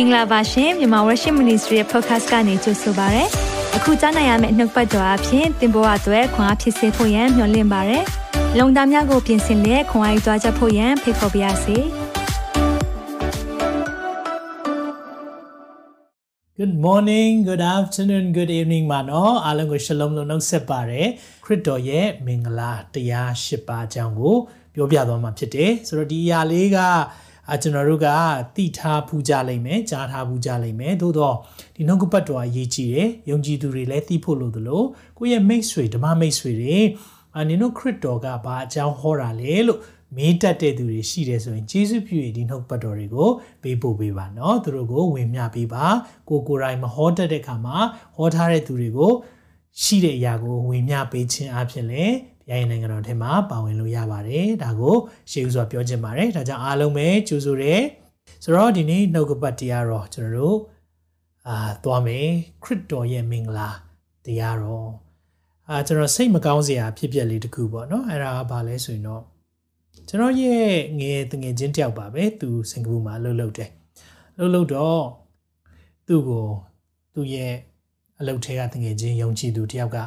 င်္ဂလာပါရှင်မြန်မာ Worship Ministry ရဲ့ podcast ကနေကြိုဆိုပါရစေ။အခုကြားနိုင်ရမယ့်နှုတ်ပတ်တော်အဖြစ်သင်ပေါ်အပ်ွယ်ခွန်အားဖြစ်စေဖို့ယံမျှဝင့်ပါရစေ။လုံတာများကိုပြင်ဆင်လက်ခွန်အားယူကြားချက်ဖို့ယံဖိတ်ခေါ်ပါရစေ။ Good morning, good afternoon, good evening မှာနော်အားလုံးကို shalom လို့နှုတ်ဆက်ပါရယ်ခရစ်တော်ရဲ့မင်္ဂလာတရား၈ပါးအကြောင်းကိုပြောပြသွားမှာဖြစ်တယ်ဆိုတော့ဒီအရာလေးက အာကျွန်တော်တို့ကတိထားဖူးကြလိမ့်မယ်ကြားထားဖူးကြလိမ့်မယ်သို့တော့ဒီနှုတ်ကပတ်တော်အရေးကြီးတယ်ယုံကြည်သူတွေလည်းသိဖို့လို့သလိုကိုယ့်ရဲ့မိတ်ဆွေဓမ္မမိတ်ဆွေတွေအာနင်တို့ခရစ်တော်ကဘာအကြောင်းဟောတာလဲလို့မေးတတ်တဲ့သူတွေရှိတယ်ဆိုရင်ဂျေစုပြုရဒီနှုတ်ပတ်တော်တွေကိုပေးပို့ပေးပါเนาะသူတို့ကိုဝင်မြပေးပါကိုကိုယ်တိုင်မဟောတတ်တဲ့ခါမှာဟောထားတဲ့သူတွေကိုရှိတဲ့အရာကိုဝင်မြပေးခြင်းအပြင်လည်း ဘုရားရဲ့နိုင်ငံတော်ထဲမှာပါဝင်လို့ရပါတယ်ဒါကိုရှေးဥစွာပြောချင်ပါတယ်ဒါကြောင့်အားလုံးပဲကြိုးဆိုရဲဆိုတော့ဒီနေ့နှုတ်ကပတ်တရားတော့ကျွန်တော်တို့အာသွားမယ်ခရစ်တော်ရဲ့မင်္ဂလာတရားတော်အာကျွန်တော်စိတ်မကောင်းစရာဖြစ်ပျက်လေးတစ်ခုပေါ့နော်အဲ့ဒါကဘာလဲဆိုရင်တော့ကျွန်တော်ရဲ့ငယ်တငယ်ချင်းတယောက်ပါပဲသူစင်ကာပူမှာလှုပ်လှုပ်တယ်လှုပ်လှုပ်တော့သူ့ကိုသူ့ရဲ့အလုပ်ထဲကတငယ်ချင်းယုံကြည်သူတယောက်က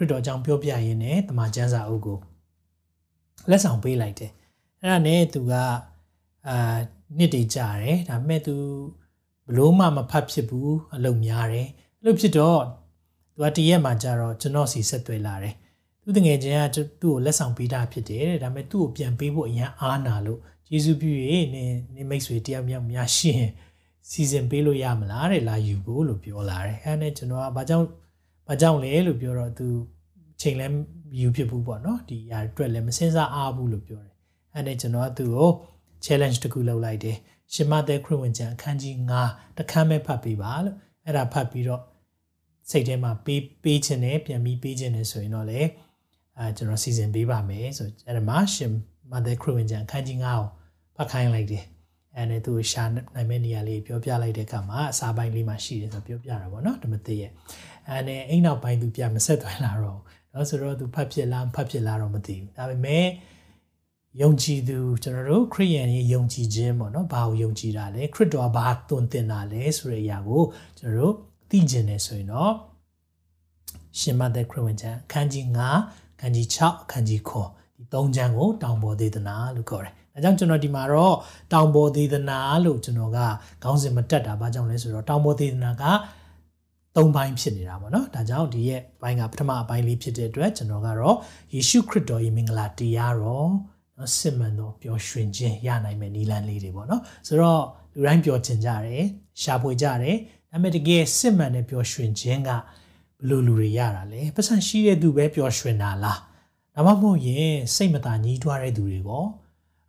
ခရစ်တော်အကြောင်းပြောပြရင်းနဲ့တမန်ကျမ်းစာအုပ်ကိုလက်ဆောင်ပေးလိုက်တယ်အဲ့ဒါနဲ့သူကအာနှစ်တည်ကြတယ်ဒါပေမဲ့သူဘလို့မှမဖတ်ဖြစ်ဘူးအလုပ်များတယ်အဲ့လိုဖြစ်တော့သူကတရက်မှကြာတော့ကျွန်တော်စီဆက်သွယ်လာတယ်သူတငယ်ချင်းကသူ့ကိုလက်ဆောင်ပေးတာဖြစ်တယ်တဲ့ဒါပေမဲ့သူ့ကိုပြန်ပေးဖို့အရင်အားနာလို့ယေရှုပြု၍နင်နင်မိတ်ဆွေတယောက်မြောက်များရှင်စီစဉ်ပေးလို့ရမလားတဲ့လာယူဖို့လို့ပြောလာတယ်အဲ့နဲ့ကျွန်တော်ကဘာကြောင့် ဘာကြောင့်လဲလို့ပြောတော့သူချိန်လဲယူဖြစ်ဘူးပေါ့နော်ဒီຢာအတွက်လည်းမစင်စားအားဘူးလို့ပြောတယ်အဲ့နဲ့ကျွန်တော်ကသူ့ကို challenge တစ်ခုလုပ်လိုက်တယ်ရှင်မသက်ခရစ်ဝင်ကျမ်းအခန်းကြီး9တခန်းပဲဖတ်ပေးပါလို့အဲ့ဒါဖတ်ပြီးတော့စိတ်ထဲမှာပေးပေးခြင်းနဲ့ပြန်ပြီးပေးခြင်းနဲ့ဆိုရင်တော့လေအဲကျွန်တော်စီစဉ်ပေးပါမယ်ဆိုအဲ့ဒါမှရှင်မသက်ခရစ်ဝင်ကျမ်းအခန်းကြီး9ကိုဖတ်ခိုင်းလိုက်တယ်အဲ့နဲ့သူရှာနိုင်မဲ့နေရာလေးပြောပြလိုက်တဲ့အခါမှာအစာပိုင်းလေးမှာရှိတယ်ဆိုပြောပြတာပေါ့နော်ဓမ္မသစ်ရဲ့ အဲ့နဲ့အိမ်နောက်ပိုင်းသူပြန်မဆက်သွယ်လာတော့เนาะဆိုတော့သူဖတ်ဖြစ်လားဖတ်ဖြစ်လားတော့မသိဘူးဒါပေမဲ့ယုံကြည်သူကျွန်တော်တို့ခရိယန်ရဲ့ယုံကြည်ခြင်းပေါ့နော်ဘာကိုယုံကြည်တာလဲခရစ်တော်ဘာသွန်သင်တာလဲဆိုတဲ့အရာကိုကျွန်တော်တို့သိကျင်နေဆိုရင်တော့ရှင်မသက်ခရစ်ဝင်ကျမ်းအခန်းကြီး9အခန်းကြီး6အခန်းကြီး9ဒီ၃ကျမ်းကိုတောင်ပေါ်သေးသနာလို့ခေါ်တယ်။ဒါကြောင့်ကျွန်တော်ဒီမှာတော့တောင်ပေါ်သေးသနာလို့ကျွန်တော်ကခေါင်းစဉ်မတက်တာဘာကြောင့်လဲဆိုတော့တောင်ပေါ်သေးသနာက သုံးပိုင်းဖြစ်နေတာပေါ့နော်ဒါကြောင့်ဒီရဲ့ဘိုင်းကပထမအပိုင်းလေးဖြစ်တဲ့အတွက်ကျွန်တော်ကတော့ယေရှုခရစ်တော်ရဲ့မင်္ဂလာတရားတော်နော်စစ်မှန်သောပျော်ရွှင်ခြင်းရနိုင်မယ့်နည်းလမ်းလေးတွေပေါ့နော်ဆိုတော့လူတိုင်းပျော်ချင်ကြတယ်ရှာဖွေကြတယ်ဒါပေမဲ့တကယ်စစ်မှန်တဲ့ပျော်ရွှင်ခြင်းကဘလို့လူတွေရတာလဲပတ်စံရှိတဲ့သူပဲပျော်ရွှင်တာလားဒါမှမဟုတ်ရင်စိတ်မသာညှိတွားတဲ့သူတွေရော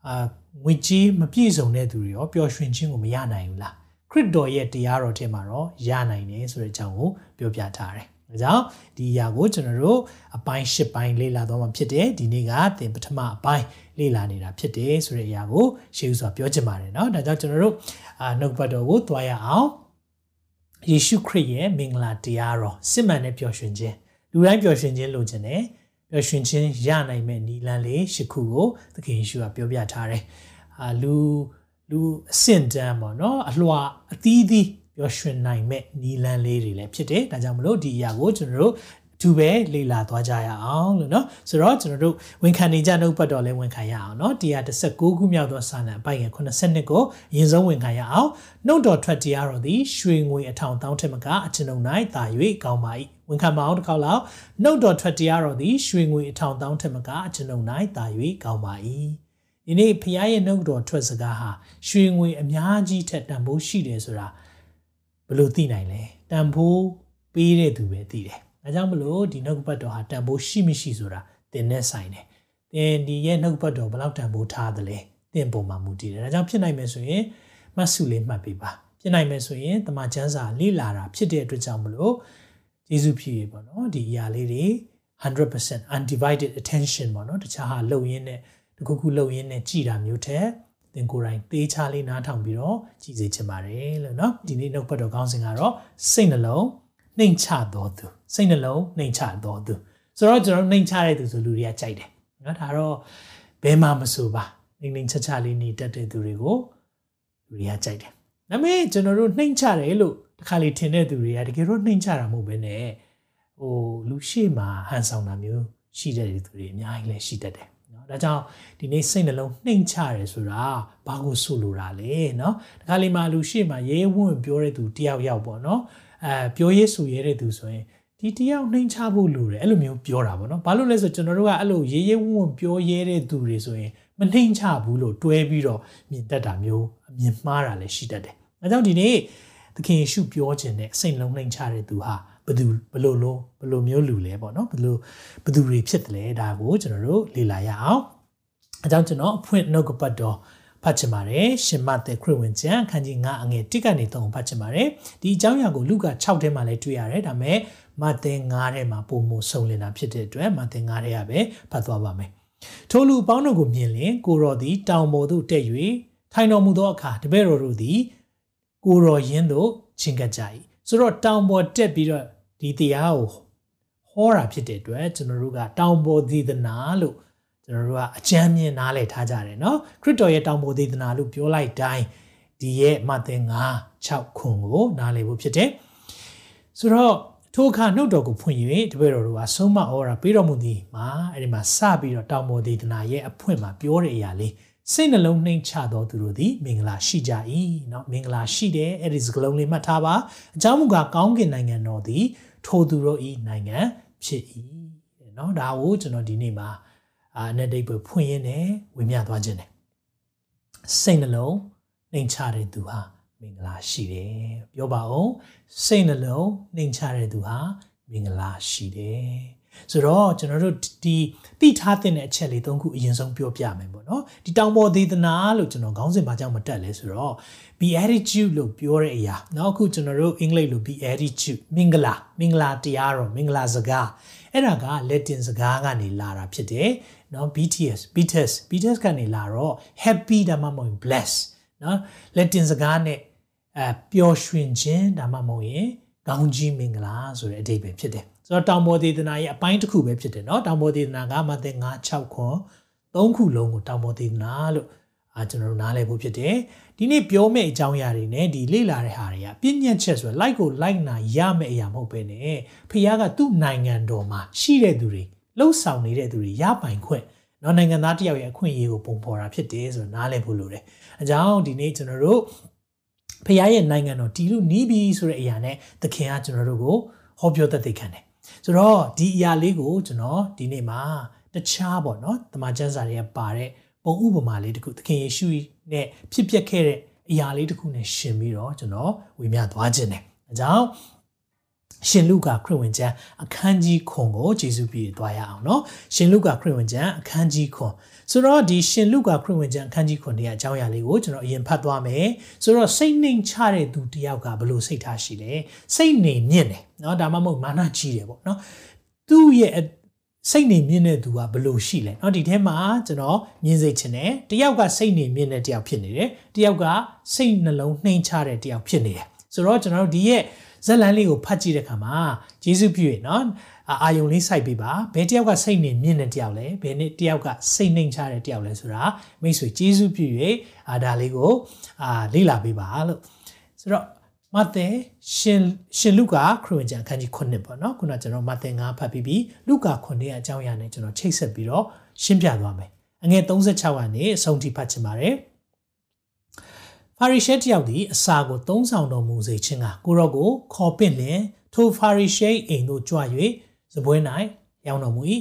အာငွေကြေးမပြည့်စုံတဲ့သူတွေရောပျော်ရွှင်ခြင်းကိုမရနိုင်ဘူးလား ခရစ်တော်ရဲ့တရားတော်ထဲမှာတော့ရနိုင်တယ်ဆိုတဲ့အကြောင်းကိုပြောပြထားတယ်။ဒါကြောင့်ဒီအရာကိုကျွန်တော်တို့အပိုင်း၈ပိုင်းလေ့လာတော့မှဖြစ်တယ်ဒီနေ့ကသင်ပထမအပိုင်းလေ့လာနေတာဖြစ်တယ်ဆိုတဲ့အရာကိုရှေးဥစွာပြောချင်ပါတယ်เนาะဒါကြောင့်ကျွန်တော်တို့အာနှုတ်ဘတ်တော်ကိုတွားရအောင်ယေရှုခရစ်ရဲ့မင်္ဂလာတရားတော်စစ်မှန်တဲ့ပျော်ရွှင်ခြင်းလူတိုင်းပျော်ရွှင်ခြင်းလိုချင်တယ်ပျော်ရွှင်ခြင်းရနိုင်မဲ့နီလန်းလေးရှစ်ခုကိုသခင်ယေရှုကပြောပြထားတယ်အာလူ လူအဆင့်တန်းပေါ့နော်အလွှာအသီးသီးပျော်ရွှင်နိုင်မဲ့နီလန်းလေးတွေလည်းဖြစ်တယ်ဒါကြောင့်မလို့ဒီအရာကိုကျွန်တော်တို့သူပဲလေ့လာသွားကြရအောင်လို့เนาะဆိုတော့ကျွန်တော်တို့ဝန်ခံနေကြနှုတ်ပတ်တော်လဲဝန်ခံရအောင်เนาะ116ခုမြောက်သောစာလံအပိုင်ငယ်82ကိုအရင်ဆုံးဝန်ခံရအောင်နှုတ်တော်ထွက်တရားတော်သည်ရွှေငွေအထောင်တောင်းထက်မကအကျွန်ုပ်၌သာ၍ကောင်းပါ၏ဝန်ခံပါအောင်တစ်ခေါက်လောက်နှုတ်တော်ထွက်တရားတော်သည်ရွှေငွေအထောင်တောင်းထက်မကအကျွန်ုပ်၌သာ၍ကောင်းပါ၏ ဒီနေ့ဖခင်ရဲ့နှုတ်တော်ထွက်စကားဟာရွှေငွေအများကြီးထက်တန်ဖိုးရှိတယ်ဆိုတာဘယ်လိုသိနိုင်လဲတန်ဖိုးပေးတဲ့သူပဲသိတယ်။ဒါကြောင့်မလို့ဒီနှုတ်ပတ်တော်ဟာတန်ဖိုးရှိမရှိဆိုတာသင်နဲ့ဆိုင်တယ်။သင်ဒီရဲ့နှုတ်ပတ်တော်ဘယ်လောက်တန်ဖိုးထားသလဲသင်ပုံမှာမူတည်တယ်။ဒါကြောင့်ဖြစ်နိုင်မယ်ဆိုရင်မှတ်စုလေးမှတ်ပေးပါ။ဖြစ်နိုင်မယ်ဆိုရင်တမန်ကျမ်းစာလေ့လာတာဖြစ်တဲ့အတွက်ကြောင့်မလို့ယေရှုဖြစ်ရေပေါ့နော်ဒီအရာလေးတွေ100% undivided attention ပေါ့နော်တခြားဟာလှုပ်ရင်းနဲ့ တခုခုလှုပ်ရင်းနဲ့ကြည်တာမျိုးထက်သင်ကိုယ်တိုင်သေးချလေးနားထောင်ပြီးတော့ကြည်စေချင်ပါတယ်လို့เนาะဒီနေ့နှုတ်ပတ်တော်ကောင်းစဉ်ကတော့စိတ်နှလုံးနှိမ်ချတော်သူစိတ်နှလုံးနှိမ်ချတော်သူဆိုတော့ကျွန်တော်နှိမ်ချတဲ့သူဆိုလူတွေကကြိုက်တယ်เนาะဒါတော့ဘယ်မှမဆိုပါနှိမ်နှိမ်ချချလေးနေတတ်တဲ့သူတွေကိုလူတွေကကြိုက်တယ် ဒါပေမဲ့ကျွန်တော်တို့နှိမ့်ချတယ်လို့တခါလေထင်တဲ့သူတွေကတကယ်တော့နှိမ့်ချတာမဟုတ်ဘဲနဲ့ဟိုလူရှိမှဟန်ဆောင်တာမျိုးရှိတဲ့သူတွေအများကြီးလည်းရှိတတ်တယ်နော် ဒါကြောင့်ဒီနေ့စိတ်နှလုံးနှိမ့်ချတယ်ဆိုတာဘာကိုဆိုလိုတာလဲနော်တခါလေမှလူရှိမှရဲဝံ့ပြောတဲ့သူတယောက်ယောက်ပေါ့နော်အဲပြောရေးဆိုရဲတဲ့သူဆိုရင်ဒီတယောက်နှိမ်ချဖို့လိုတယ်အဲ့လိုမျိုးပြောတာပေါ့နော်ဘာလို့လဲဆိုကျွန်တော်တို့ကအဲ့လိုရေးရေးဝုံဝုံပြောရဲတဲ့သူတွေဆိုရင်မနှိမ်ချဘူးလို့တွဲပြီးတော့မြင်တတ်တာမျိုးအမြင်မှားတာလည်းရှိတတ်တယ်အဲကြောင့်ဒီနေ့သခင်ယေရှုပြောခြင်းနဲ့စိတ်လုံးနှိမ်ချတဲ့သူဟာ ဘယ်သူဘယ်လိုလိုဘယ်လိုမျိုးလူလဲပေါ့နော်ဘယ်လိုဘယ်သူတွေဖြစ်တယ်လဲဒါကိုကျွန်တော်တို့လေ့လာရအောင်အဲကြောင့်ကျွန်တော်အဖွင့်နှုတ်ကပတ်တော်ဖတ်ချင်ပါတယ်ရှင်မသက်ခရစ်ဝင်ကျမ်းအခန်းကြီး9အငယ်1ကနေ3ဖတ်ချင်ပါတယ်ဒီအကြောင်းအရာကိုလူက6ထဲမှာလည်းတွေ့ရတယ်ဒါပေမဲ့မသင်9ထဲမှာပုံမဆုံလင်တာဖြစ်တဲ့အတွက်မသင်9ထဲကပဲဖတ်သွားပါမယ်ထိုလူပေါင်းတို့ကိုမြင်လင်ကိုရော်သည်တောင်ပေါ်သို့တက်၍ထိုင်တော်မူသောအခါတပည့်တော်တို့သည်ကိုရော်ရင်းတို့ချင်ကပ်ကြ၏ ဆိုတော့တောင်ပေါ်တက်ပြီးတော့ဒီတရားကိုဟောတာဖြစ်တဲ့အတွက်ကျွန်တော်တို့ကတောင်ပေါ်သီသနာလို့ကျွန်တော်တို့ကအကြမ်းမြင်နားလည်ထားကြတယ်เนาะခရစ်တော်ရဲ့တောင်ပေါ်သီသနာလို့ပြောလိုက်တိုင်းဒီရဲ့မသင်9 6ခွန်ကိုနားလည်ဖို့ဖြစ်တယ်ဆိုတော့ထိုအခါနှုတ်တော်ကိုဖွင့်၍တပည့်တော်တို့ကဆုံးမဩရာပေးတော်မူသည်မှာအဲ့ဒီမှာစပြီးတော့တောင်ပေါ်ဒေသနာရဲ့အဖွင့်မှာပြောတဲ့အရာလေး စိတ်နှလုံးနှိမ်ချတော်သူတို့သည်မင်္ဂလာရှိကြ၏เนาะမင်္ဂလာရှိတယ်အဲ့ဒီစကလုံးလေးမှတ်ထားပါအကြောင်းမူကားကောင်းကင်နိုင်ငံတော်သည်ထိုသူတို့၏နိုင်ငံဖြစ်၏เนาะဒါကိုကျွန်တော်ဒီနေ့မှာအာနဲ့ဒိတ်ပဲဖွင့်ရင်းနဲ့ဝေမျှသွားခြင်းတယ်စိတ်နှလုံးနှိမ်ချတဲ့သူဟာမင်္ဂလာရှိတယ်ပြောပါဦးစိတ်နှလုံးနှိမ်ချတဲ့သူဟာမင်္ဂလာရှိတယ်ဆိုတော့ကျွန်တော်တို့ဒီ တိထားတဲ့အချက်လေး၃ခုအရင်ဆုံးပြောပြမယ်ပေါ့နော်ဒီတောင်ပေါ်ဒေသနာလို့ကျွန်တော်ခေါင်းစဉ်ဘာကြောင့်မတက်လဲဆိုတော့ be attitude လို့ပြောတဲ့အရာနောက်အခုကျွန်တော်တို့အင်္ဂလိပ်လို be attitude မင်္ဂလာမင်္ဂလာတရားတော်မင်္ဂလာစကားအဲ့ဒါက Latin စကားကနေလာတာဖြစ်တယ်နော် BTS BTS BTS ကနေလာတော့ happy ဒါမှမဟုတ် bless နော် Latin စကားနဲ့အဲပျော်ရွှင်ခြင်းဒါမှမဟုတ်ရင်ကောင်းကြီးမင်္ဂလာဆိုတဲ့အဓိပ္ပာယ်ဖြစ်တယ် ဆိုတော့တောင်ပေါ်ဒေသနာရဲ့အပိုင်းတစ်ခုပဲဖြစ်တယ်เนาะတောင်ပေါ်ဒေသနာကမသက်9 6ခွန်3ခုလုံးကိုတောင်ပေါ်ဒေသနာလို့အာကျွန်တော်တို့နားလည်ဖို့ဖြစ်တယ်ဒီနေ့ပြောမယ့်အကြောင်းအရာတွေနဲ့ဒီလေ့လာတဲ့ဟာတွေကပြည့်ညက်ချက်ဆိုတော့ like ကို like နာရမယ့်အရာမဟုတ်ပဲねဖခင်ကသူ့နိုင်ငံတော်မှာရှိတဲ့သူတွေလှုပ်ဆောင်နေတဲ့သူတွေရပိုင်ခွင့်เนาะနိုင်ငံသားတယောက်ရဲ့အခွင့်အရေးကိုပုံဖော်တာဖြစ်တယ်ဆိုတော့နားလည်ဖို့လိုတယ်အကြောင်းဒီနေ့ကျွန်တော်တို့ဖခင်ရဲ့နိုင်ငံတော်တီလို့နီးပြီဆိုတဲ့အရာနဲ့သခင်ကကျွန်တော်တို့ကိုဟောပြောတတ်သိခံတယ် ဆိုတော့ဒီအရာလေးကိုကျွန်တော်ဒီနေ့မှာတခြားပေါ့နော်တမန်ကျမ်းစာတွေကပါတဲ့ပုံဥပမာလေးတခုသခင်ယေရှုနဲ့ဖြစ်ပျက်ခဲ့တဲ့အရာလေးတခုနဲ့ရှင်ပြီးတော့ကျွန်တော်ဝေမျှသွားခြင်းတယ်။ဒါကြောင့်ရှင်လုကာခရစ်ဝင်ကျမ်းအခန်းကြီးခွန်ကိုယေရှုပြည့်သွားရအောင်နော်။ရှင်လုကာခရစ်ဝင်ကျမ်းအခန်းကြီးခွန် ဆိုတော့ဒီရှင်လုကာခရစ်ဝင်ကျမ်းအခန်းကြီးခွန်ရဲ့အကြောင်းအရာလေးကိုကျွန်တော်အရင်ဖတ်သွားမယ်ဆိုတော့စိတ်နှိမ်ချတဲ့သူတယောက်ကဘလို့စိတ်ထားရှိလဲစိတ်နေမြင့်တယ်เนาะဒါမှမဟုတ်မာနကြီးတယ်ပေါ့เนาะသူ့ရဲ့စိတ်နေမြင့်တဲ့သူကဘလို့ရှိလဲเนาะဒီထဲမှာကျွန်တော်မြင်စေချင်တယ်တယောက်ကစိတ်နေမြင့်တဲ့တယောက်ဖြစ်နေတယ်တယောက်ကစိတ်နှလုံးနှိမ်ချတဲ့တယောက်ဖြစ်နေတယ်ဆိုတော့ကျွန်တော်တို့ဒီရဲ့ဇက်လန်လေးကိုဖတ်ကြည့်တဲ့အခါမှာဂျေစုပြည့်နော် အာယုံလေးစိုက်ပေးပါဘယ်တယောက်ကစိတ်နေမြင့်တဲ့တယောက်လဲဘယ်နှစ်တယောက်ကစိတ်နှိမ်ချတဲ့တယောက်လဲဆိုတာမိတ်ဆွေဂျေစုပြည့်၍အာဒါလေးကိုအာလေ့လာပေးပါလို့ဆိုတော့မဿဲရှင်ရှင်လုကာခရစ်ဝင်ကျမ်းအခန်းကြီး9ပေါ့နော်ခုနကျွန်တော်မဿဲ9ဖတ်ပြီးပြီးလုကာ9ရဲ့အကြောင်းအရာနဲ့ကျွန်တော်ချိတ်ဆက်ပြီးတော့ရှင်းပြသွားမယ်အငယ်36ကနေအဆုံးထိဖတ်ချင်ပါတယ်ဖာရိရှဲတယောက်သည်အစာကိုသုံးဆောင်တော်မူစေခြင်းကကိုရော့ကိုခေါ်ပင့်လင်ထိုဖာရိရှဲအိမ်သို့ကြွ၍ စပွဲ၌လျှောင်းတော်မူ၏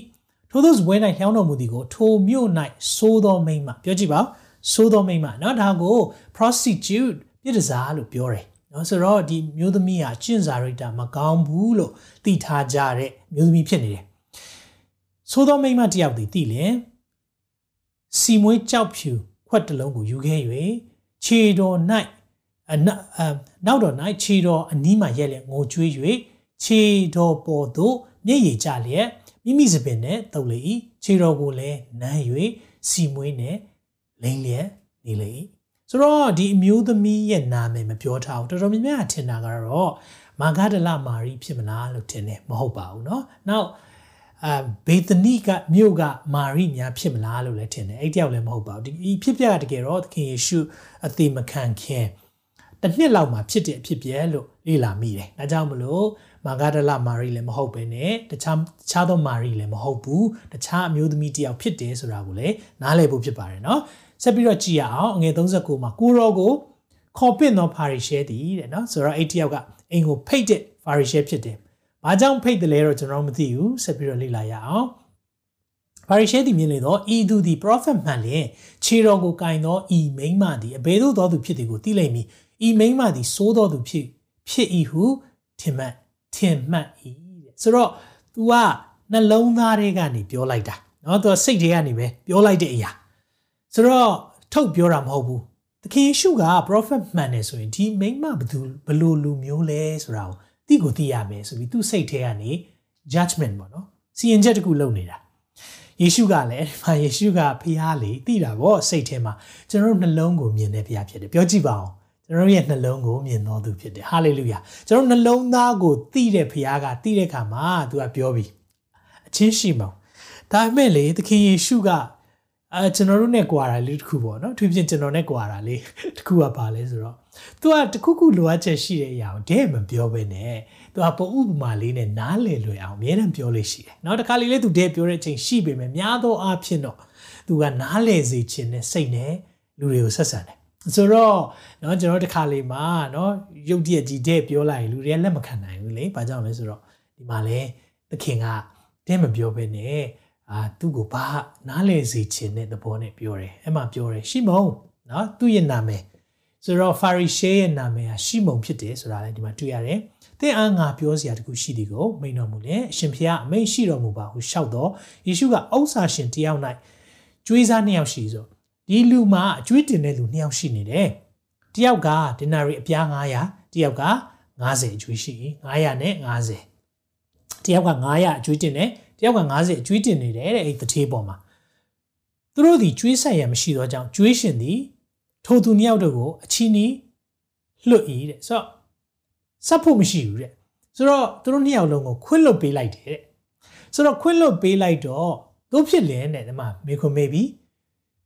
ထိုသောစပွဲ၌လျှောင်းတော်မူသည်ကိုထိုမြို့၌သိုးသောမိန်းမပြောကြည့်ပါသိုးသောမိန်းမเนาะဒါကို prostitute ပြည်တစားလို့ပြောတယ်เนาะဆိုတော့ဒီမျိုးသမီးဟာကျင့်စာရိတ္တမကောင်းဘူးလို့သိထားကြတဲ့မျိုးသမီးဖြစ်နေတယ်သိုးသောမိန်းမတယောက်သည်သိလင်စီမွေးကြောက်ဖြူခွက်တစ်လုံးကိုယူခဲ့၍ခြေတော်၌အနောက်တော်၌ခြေတော်အနီးမှရက်လျက်ငိုကြွေး၍ခြေတော်ပေါ်သို့ မျက်ရည်ကျလျက်မိမိစပင်နဲ့တုပ်လေ၏ခြေတော်ကိုလည်းနမ်း၍စီမွေးနဲ့လိမ့်လျက်နေလေ၏ဆိုတော့ဒီအမျိုးသမီးရဲ့နာမည်မပြောထားဘူးတော်တော်များများထင်တာကတော့မာဂဒလမာရီဖြစ်မလားလို့ထင်တယ်မဟုတ်ပါဘူးเนาะနောက်အာဘေသနိကမြို့ကမာရိများဖြစ်မလားလို့လည်းထင်တယ်အဲ့တယောက်လည်းမဟုတ်ပါဘူးဒီဖြစ်ပြတကယ်တော့သခင်ယေရှုအသေးမခံခင် တစ်နှစ်လောက်မှာဖြစ်တဲ့အဖြစ်ပြဲလို့လေ့လာမိတယ်ဒါကြောင့်မလို့ မာဂဒလမာရီလည်းမဟုတ်ပဲနဲ့တခြားတခြားသောမာရီလည်းမဟုတ်ဘူးတခြားအမျိုးသမီးတယောက်ဖြစ်တယ်ဆိုတာကိုလည်းနားလည်ဖို့ဖြစ်ပါတယ်နော်ဆက်ပြီးတော့ကြည့်ရအောင်အငယ်39မှာကိုရောကိုခေါ်ပင့်သောဖာရီရှဲတည်တဲ့နော်ဆိုတော့အဲ့တယောက်ကအိမ်ကိုဖိတ်တဲ့ဖာရီရှဲဖြစ်တယ်။ဘာကြောင့်ဖိတ်တယ်လဲတော့ကျွန်တော်မသိဘူးဆက်ပြီးတော့လေ့လာရအောင်။ဖာရီရှဲသည်မြင်လေတော့ဤသူသည် prophet မှန်လျင်ခြေတော်ကိုကင်သောဤမိမ့်မသည်အဘယ်သို့သောသူဖြစ်သည်ကိုသိလိမ့်မည်။ဤမိမ့်မသည်စိုးသောသူဖြစ်ဖြစ်ဤဟုထင်မှတ် ထင်မှတ်၏တဲ့။ဆိုတော့ तू ကနှလုံးသားထဲကနေပြောလိုက်တာ။နော် तू စိတ်ထဲကနေပဲပြောလိုက်တဲ့အရာ။ဆိုတော့ထုတ်ပြောတာမဟုတ်ဘူးသခင်ယေရှုက prophet မှန်တယ်ဆိုရင်ဒီမိမဘသူဘလို့လူမျိုးလဲဆိုတာကိုသိကိုသိရမယ်ဆိုပြီးသူ့စိတ်ထဲကနေ judgment ပေါ့နော်စီရင်ချက်တခုလုပ်နေတာယေရှုကလည်းဒီမှာယေရှုကဖျားလေသိတာပေါ့စိတ်ထဲမှာကျွန်တော်တို့နှလုံးကိုမြင်တဲ့ဖျားဖြစ်တယ်ပြောကြည့်ပါဦး ကျွန်တော်ရဲ့နှလုံးကိုမြင်တော်သူဖြစ်တယ်ဟာလေလုယာကျွန်တော်နှလုံးသားကိုသိတဲ့ဖျားကသိတဲ့ခါမှာသူကပြောပြီးအချင်းရှိမောင်ဒါပေမဲ့လေသခင်ယေရှုကအဲကျွန်တော်တို့နဲ့ကြွာတာလေးတစ်ခုပေါ့နော်သူပြင်ကျွန်တော်နဲ့ကြွာတာလေးတစ်ခုကပါလဲဆိုတော့ तू ကတခုခုလိုအပ်ချက်ရှိတဲ့အရာကိုတဲ့မပြောဘဲနဲ့ तू ကပုံဥပမာလေးနဲ့နားလည်လွယ်အောင်အများနဲ့ပြောလို့ရှိတယ်။နောက်တစ်ခါလေးလေး तू တဲ့ပြောတဲ့အချိန်ရှိပေမဲ့များသောအားဖြင့်တော့ तू ကနားလည်စေခြင်းနဲ့စိတ်နဲ့လူတွေကိုဆက်ဆံတယ်။ ဆိုတော့เนาะကျွန်တော်တစ်ခါလေးမှာเนาะရုပ်တရက်ကြီးတဲ့ပြောလိုက်ရင်လူတွေကလက်မခံနိုင်ဘူးလေ။ဘာကြောင့်လဲဆိုတော့ဒီမှာလဲသခင်ကတဲ့မပြောဘဲနဲ့အာသူ့ကိုဘာနားလေစေခြင်းတဲ့သဘောနဲ့ပြောတယ်အဲ့မှာပြောတယ်ရှီမုန်နော်သူ့ရဲ့နာမည်ဆိုတော့ဖာရီရှဲရဲ့နာမည်ဟာရှီမုန်ဖြစ်တယ်ဆိုတာလည်းဒီမှာတွေ့ရတယ်သင်အားငါပြောစရာတခုရှိသည်ကိုမိန်တော်မူလေအရှင်ဖျားအမိန်ရှိတော်မူပါဟုလျှောက်တော့ယေရှုကဥစ္စာရှင်တယောက်၌ကျွေးစားနှစ်ယောက်ရှိဆို ဒီလူမှာအကျွေးတင်တဲ့လူနှစ်ယောက်ရှိနေတယ်တယောက်ကဒင်နာရီအပြား900တယောက်က90အကျွေးရှိ900နဲ့90တယောက်က900အကျွေးတင်တယ်တယောက်က90အကျွေးတင်နေတယ်တဲ့အဲ့တထေးပေါ်မှာသူတို့ဒီကျွေးဆက်ရမရှိသောကြောင့်ကျွေးရှင်သည်ထိုသူနှစ်ယောက်တို့ကိုအချီနီလွတ်၏တဲ့ဆိုတော့စပ်ဖို့မရှိဘူးတဲ့ဆိုတော့သူတို့နှစ်ယောက်လုံးကိုခွင့်လွတ်ပေးလိုက်တယ်တဲ့ဆိုတော့ခွင့်လွတ်ပေးလိုက်တော့တို့ဖြစ်လင်းတဲ့ဒီမှာမေခွန်မေပြီ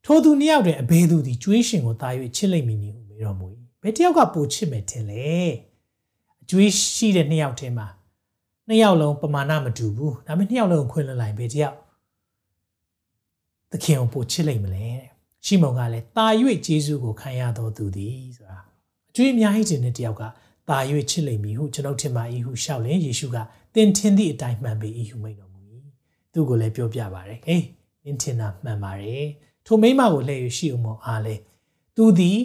ထိုသူနှစ်ယောက်တည်းအဘယ်သူဒီကျွေးရှင်ကိုတာ၍ချစ်လိုက်မိနေဟုမေတော်မူ၏ဘယ်တယောက်ကပိုချစ်မယ်ထင်လဲအကျွေးရှိတဲ့နှစ်ယောက်ထဲမှာနှစ်ယောက်လုံးပမာဏမတူဘူးဒါပေမဲ့နှစ်ယောက်လုံးခွင့်လွှတ်လိုက်ပဲတယောက်သခင်ကိုပို့ချစ်လိုက်မလဲရှီမုန်ကလည်းတာ၍ဂျေဇုကိုခံရတော်သူသည်ဆိုတာအကျွေးအများကြီးခြင်းတဲ့တယောက်ကတာ၍ချစ်လိမ့်မည်ဟုကျွန်ုပ်ထင်ပါ၏ဟုရှောက်လင်ယေရှုကသင်ထင်သည့်အတိုင်းမှန်ပေ၏ဟုမိန့်တော်မူ၏သူကိုလည်းပြောပြပါတယ်ဟေးသင်ထင်တာမှန်ပါတယ် ထိုမိမကိုလှည့်ရရှိအောင်မအားလေသူသည်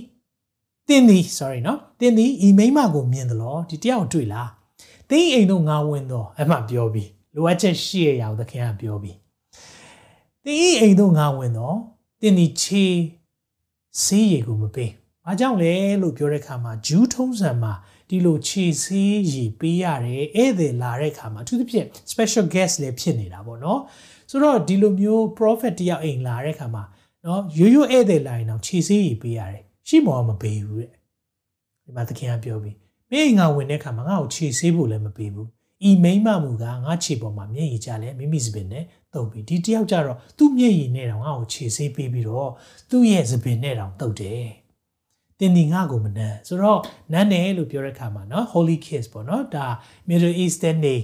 တင်သည် sorry နော်တင်သည်ဤမိမကိုမြင်တယ်လို့ဒီတယောက်တွေ့လားတင်းအိမ်တို့ငါဝင်တော့အမှပြောပြီးလိုအပ်ချက်ရှိရအောင်သခင်ကပြောပြီးတင်းအိမ်တို့ငါဝင်တော့တင်းဒီချေဆေးရည်ကိုမပေး။ဘာကြောင့်လဲလို့ပြောတဲ့အခါမှာဂျူးထုံးစံမှာဒီလိုခြေဆေးရည်ပေးရတယ်ဧည့်သည်လာတဲ့အခါမှာသူသဖြင့် special guest လည်းဖြစ်နေတာပေါ့နော်ဆိုတော့ဒီလိုမျိုး prophet တယောက်အိမ်လာတဲ့အခါမှာ နော်ရိုးရိုးဧည့်သည်လာရင်တော့ခြေဆေးကြီးပေးရတယ်ရှိမောကမပေးဘူးတဲ့ဒီမှာသခင်ကပြောပြီးမင်းငါဝင်တဲ့ခါမှာငါ့ကိုခြေဆေးဖို့လည်းမပေးဘူးဤမိမ့်မမူကငါခြေပေါ်မှာမျက်ရည်ကျလဲမိမိစပင်နဲ့တုပ်ပြီးဒီတယောက်ကြတော့သူ့မျက်ရည်နဲ့တောင်ငါ့ကိုခြေဆေးပေးပြီးတော့သူ့ရဲ့စပင်နဲ့တောင်တုပ်တယ်တင်ဒီငါကိုမနမ်းဆိုတော့နမ်းတယ်လို့ပြောတဲ့ခါမှာနော် holy kiss ပေါ့နော်ဒါ middle eastern နေ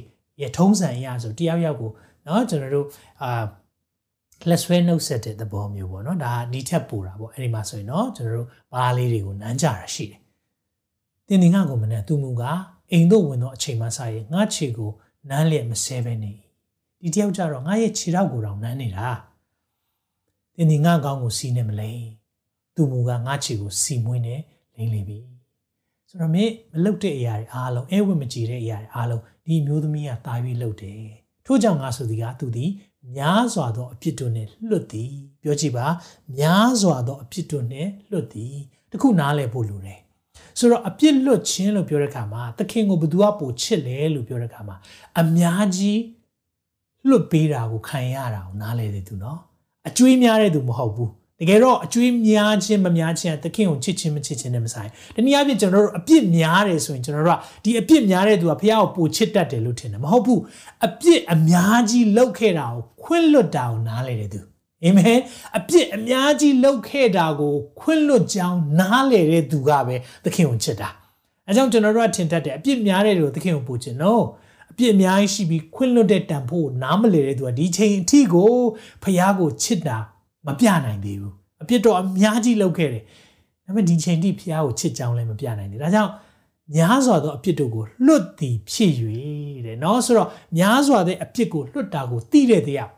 ရထုံးစံအရဆိုတယောက်ယောက်ကိုနော်ကျွန်တော်တို့အာ လက်ဆွဲနှုတ်ဆက်တဲ့သဘောမျိုးပေါ့နော်ဒါနီထက်ပူတာပေါ့အဲ့ဒီမှာဆိုရင်တော့ကျွန်တော်တို့ဘားလေးတွေကိုနမ်းကြတာရှိတယ်။တင်တင်ငါကိုမနဲ့သူမူကအိမ်တို့ဝင်တော့အချိန်မှစရင်ငါခြေကိုနမ်းလျက်မဆဲပဲနေ။ဒီတယောက်ကြတော့ငါရဲ့ခြေထောက်ကိုတောင်နမ်းနေတာ။တင်တင်ငါကောင်းကိုစီးနေမလဲ။သူမူကငါခြေကိုစီမွင်းနေလိမ့်လိမ့်ပြီ။ဆိုတော့မင်းမလုတ်တဲ့အရာတွေအားလုံးအဲဝတ်မကြည့်တဲ့အရာတွေအားလုံးဒီမျိုးသမီးကတာပြီးလုတ်တယ်။ထို့ကြောင့်ငါဆိုသည်ကသူသည် များစွာသောအပြစ်တို့နှင့်လွတ်သည်ပြောကြည့်ပါများစွာသောအပြစ်တို့နှင့်လွတ်သည်တခုနားလည်ဖို့လိုတယ်ဆိုတော့အပြစ်လွတ်ခြင်းလို့ပြောတဲ့အခါမှာသခင်ကိုဘသူကပိုချစ်လဲလို့ပြောတဲ့အခါမှာအများကြီးလွတ်ပေးတာကိုခံရတာကိုနားလဲတယ်သူနော်အကျွေးများတဲ့သူမဟုတ်ဘူး တကယ်တော့အကျွေးများခြင်းမများခြင်းသခင်ကိုချစ်ခြင်းမချစ်ခြင်းနဲ့မဆိုင်တနည်းအားဖြင့်ကျွန်တော်တို့အပြစ်များတယ်ဆိုရင်ကျွန်တော်တို့ကဒီအပြစ်များတဲ့သူကဖះကိုပိုချစ်တတ်တယ်လို့ထင်တယ်မဟုတ်ဘူးအပြစ်အများကြီးလုပ်ခဲ့တာကိုခွင့်လွတ်တာကိုနားလဲတယ်သူအာမင်အပြစ်အများကြီးလုပ်ခဲ့တာကိုခွင့်လွတ်ကြောင်းနားလေတဲ့သူကပဲသခင်ကိုချစ်တာအဲကြောင့်ကျွန်တော်တို့ကထင်တတ်တယ်အပြစ်များတဲ့သူသခင်ကိုပို့ချင်နော်အပြစ်အများကြီးရှိပြီးခွင့်လွတ်တဲ့တန်ဖို့နားမလည်တဲ့သူကဒီချိန်အထိကိုဖះကိုချစ်တာ မပြနိုင်သေးဘူးအပြစ်တော့အများကြီးလုပ်ခဲ့တယ်ဒါပေမဲ့ဒီချိန်ထိဖះကိုချစ်ကြောင်းလည်းမပြနိုင်သေးဒါကြောင့်များစွာသောအပြစ်တို့ကိုလွတ်သည်ဖြစ်၍တဲ့เนาะဆိုတော့များစွာတဲ့အပြစ်ကိုလွတ်တာကိုသိတဲ့တရား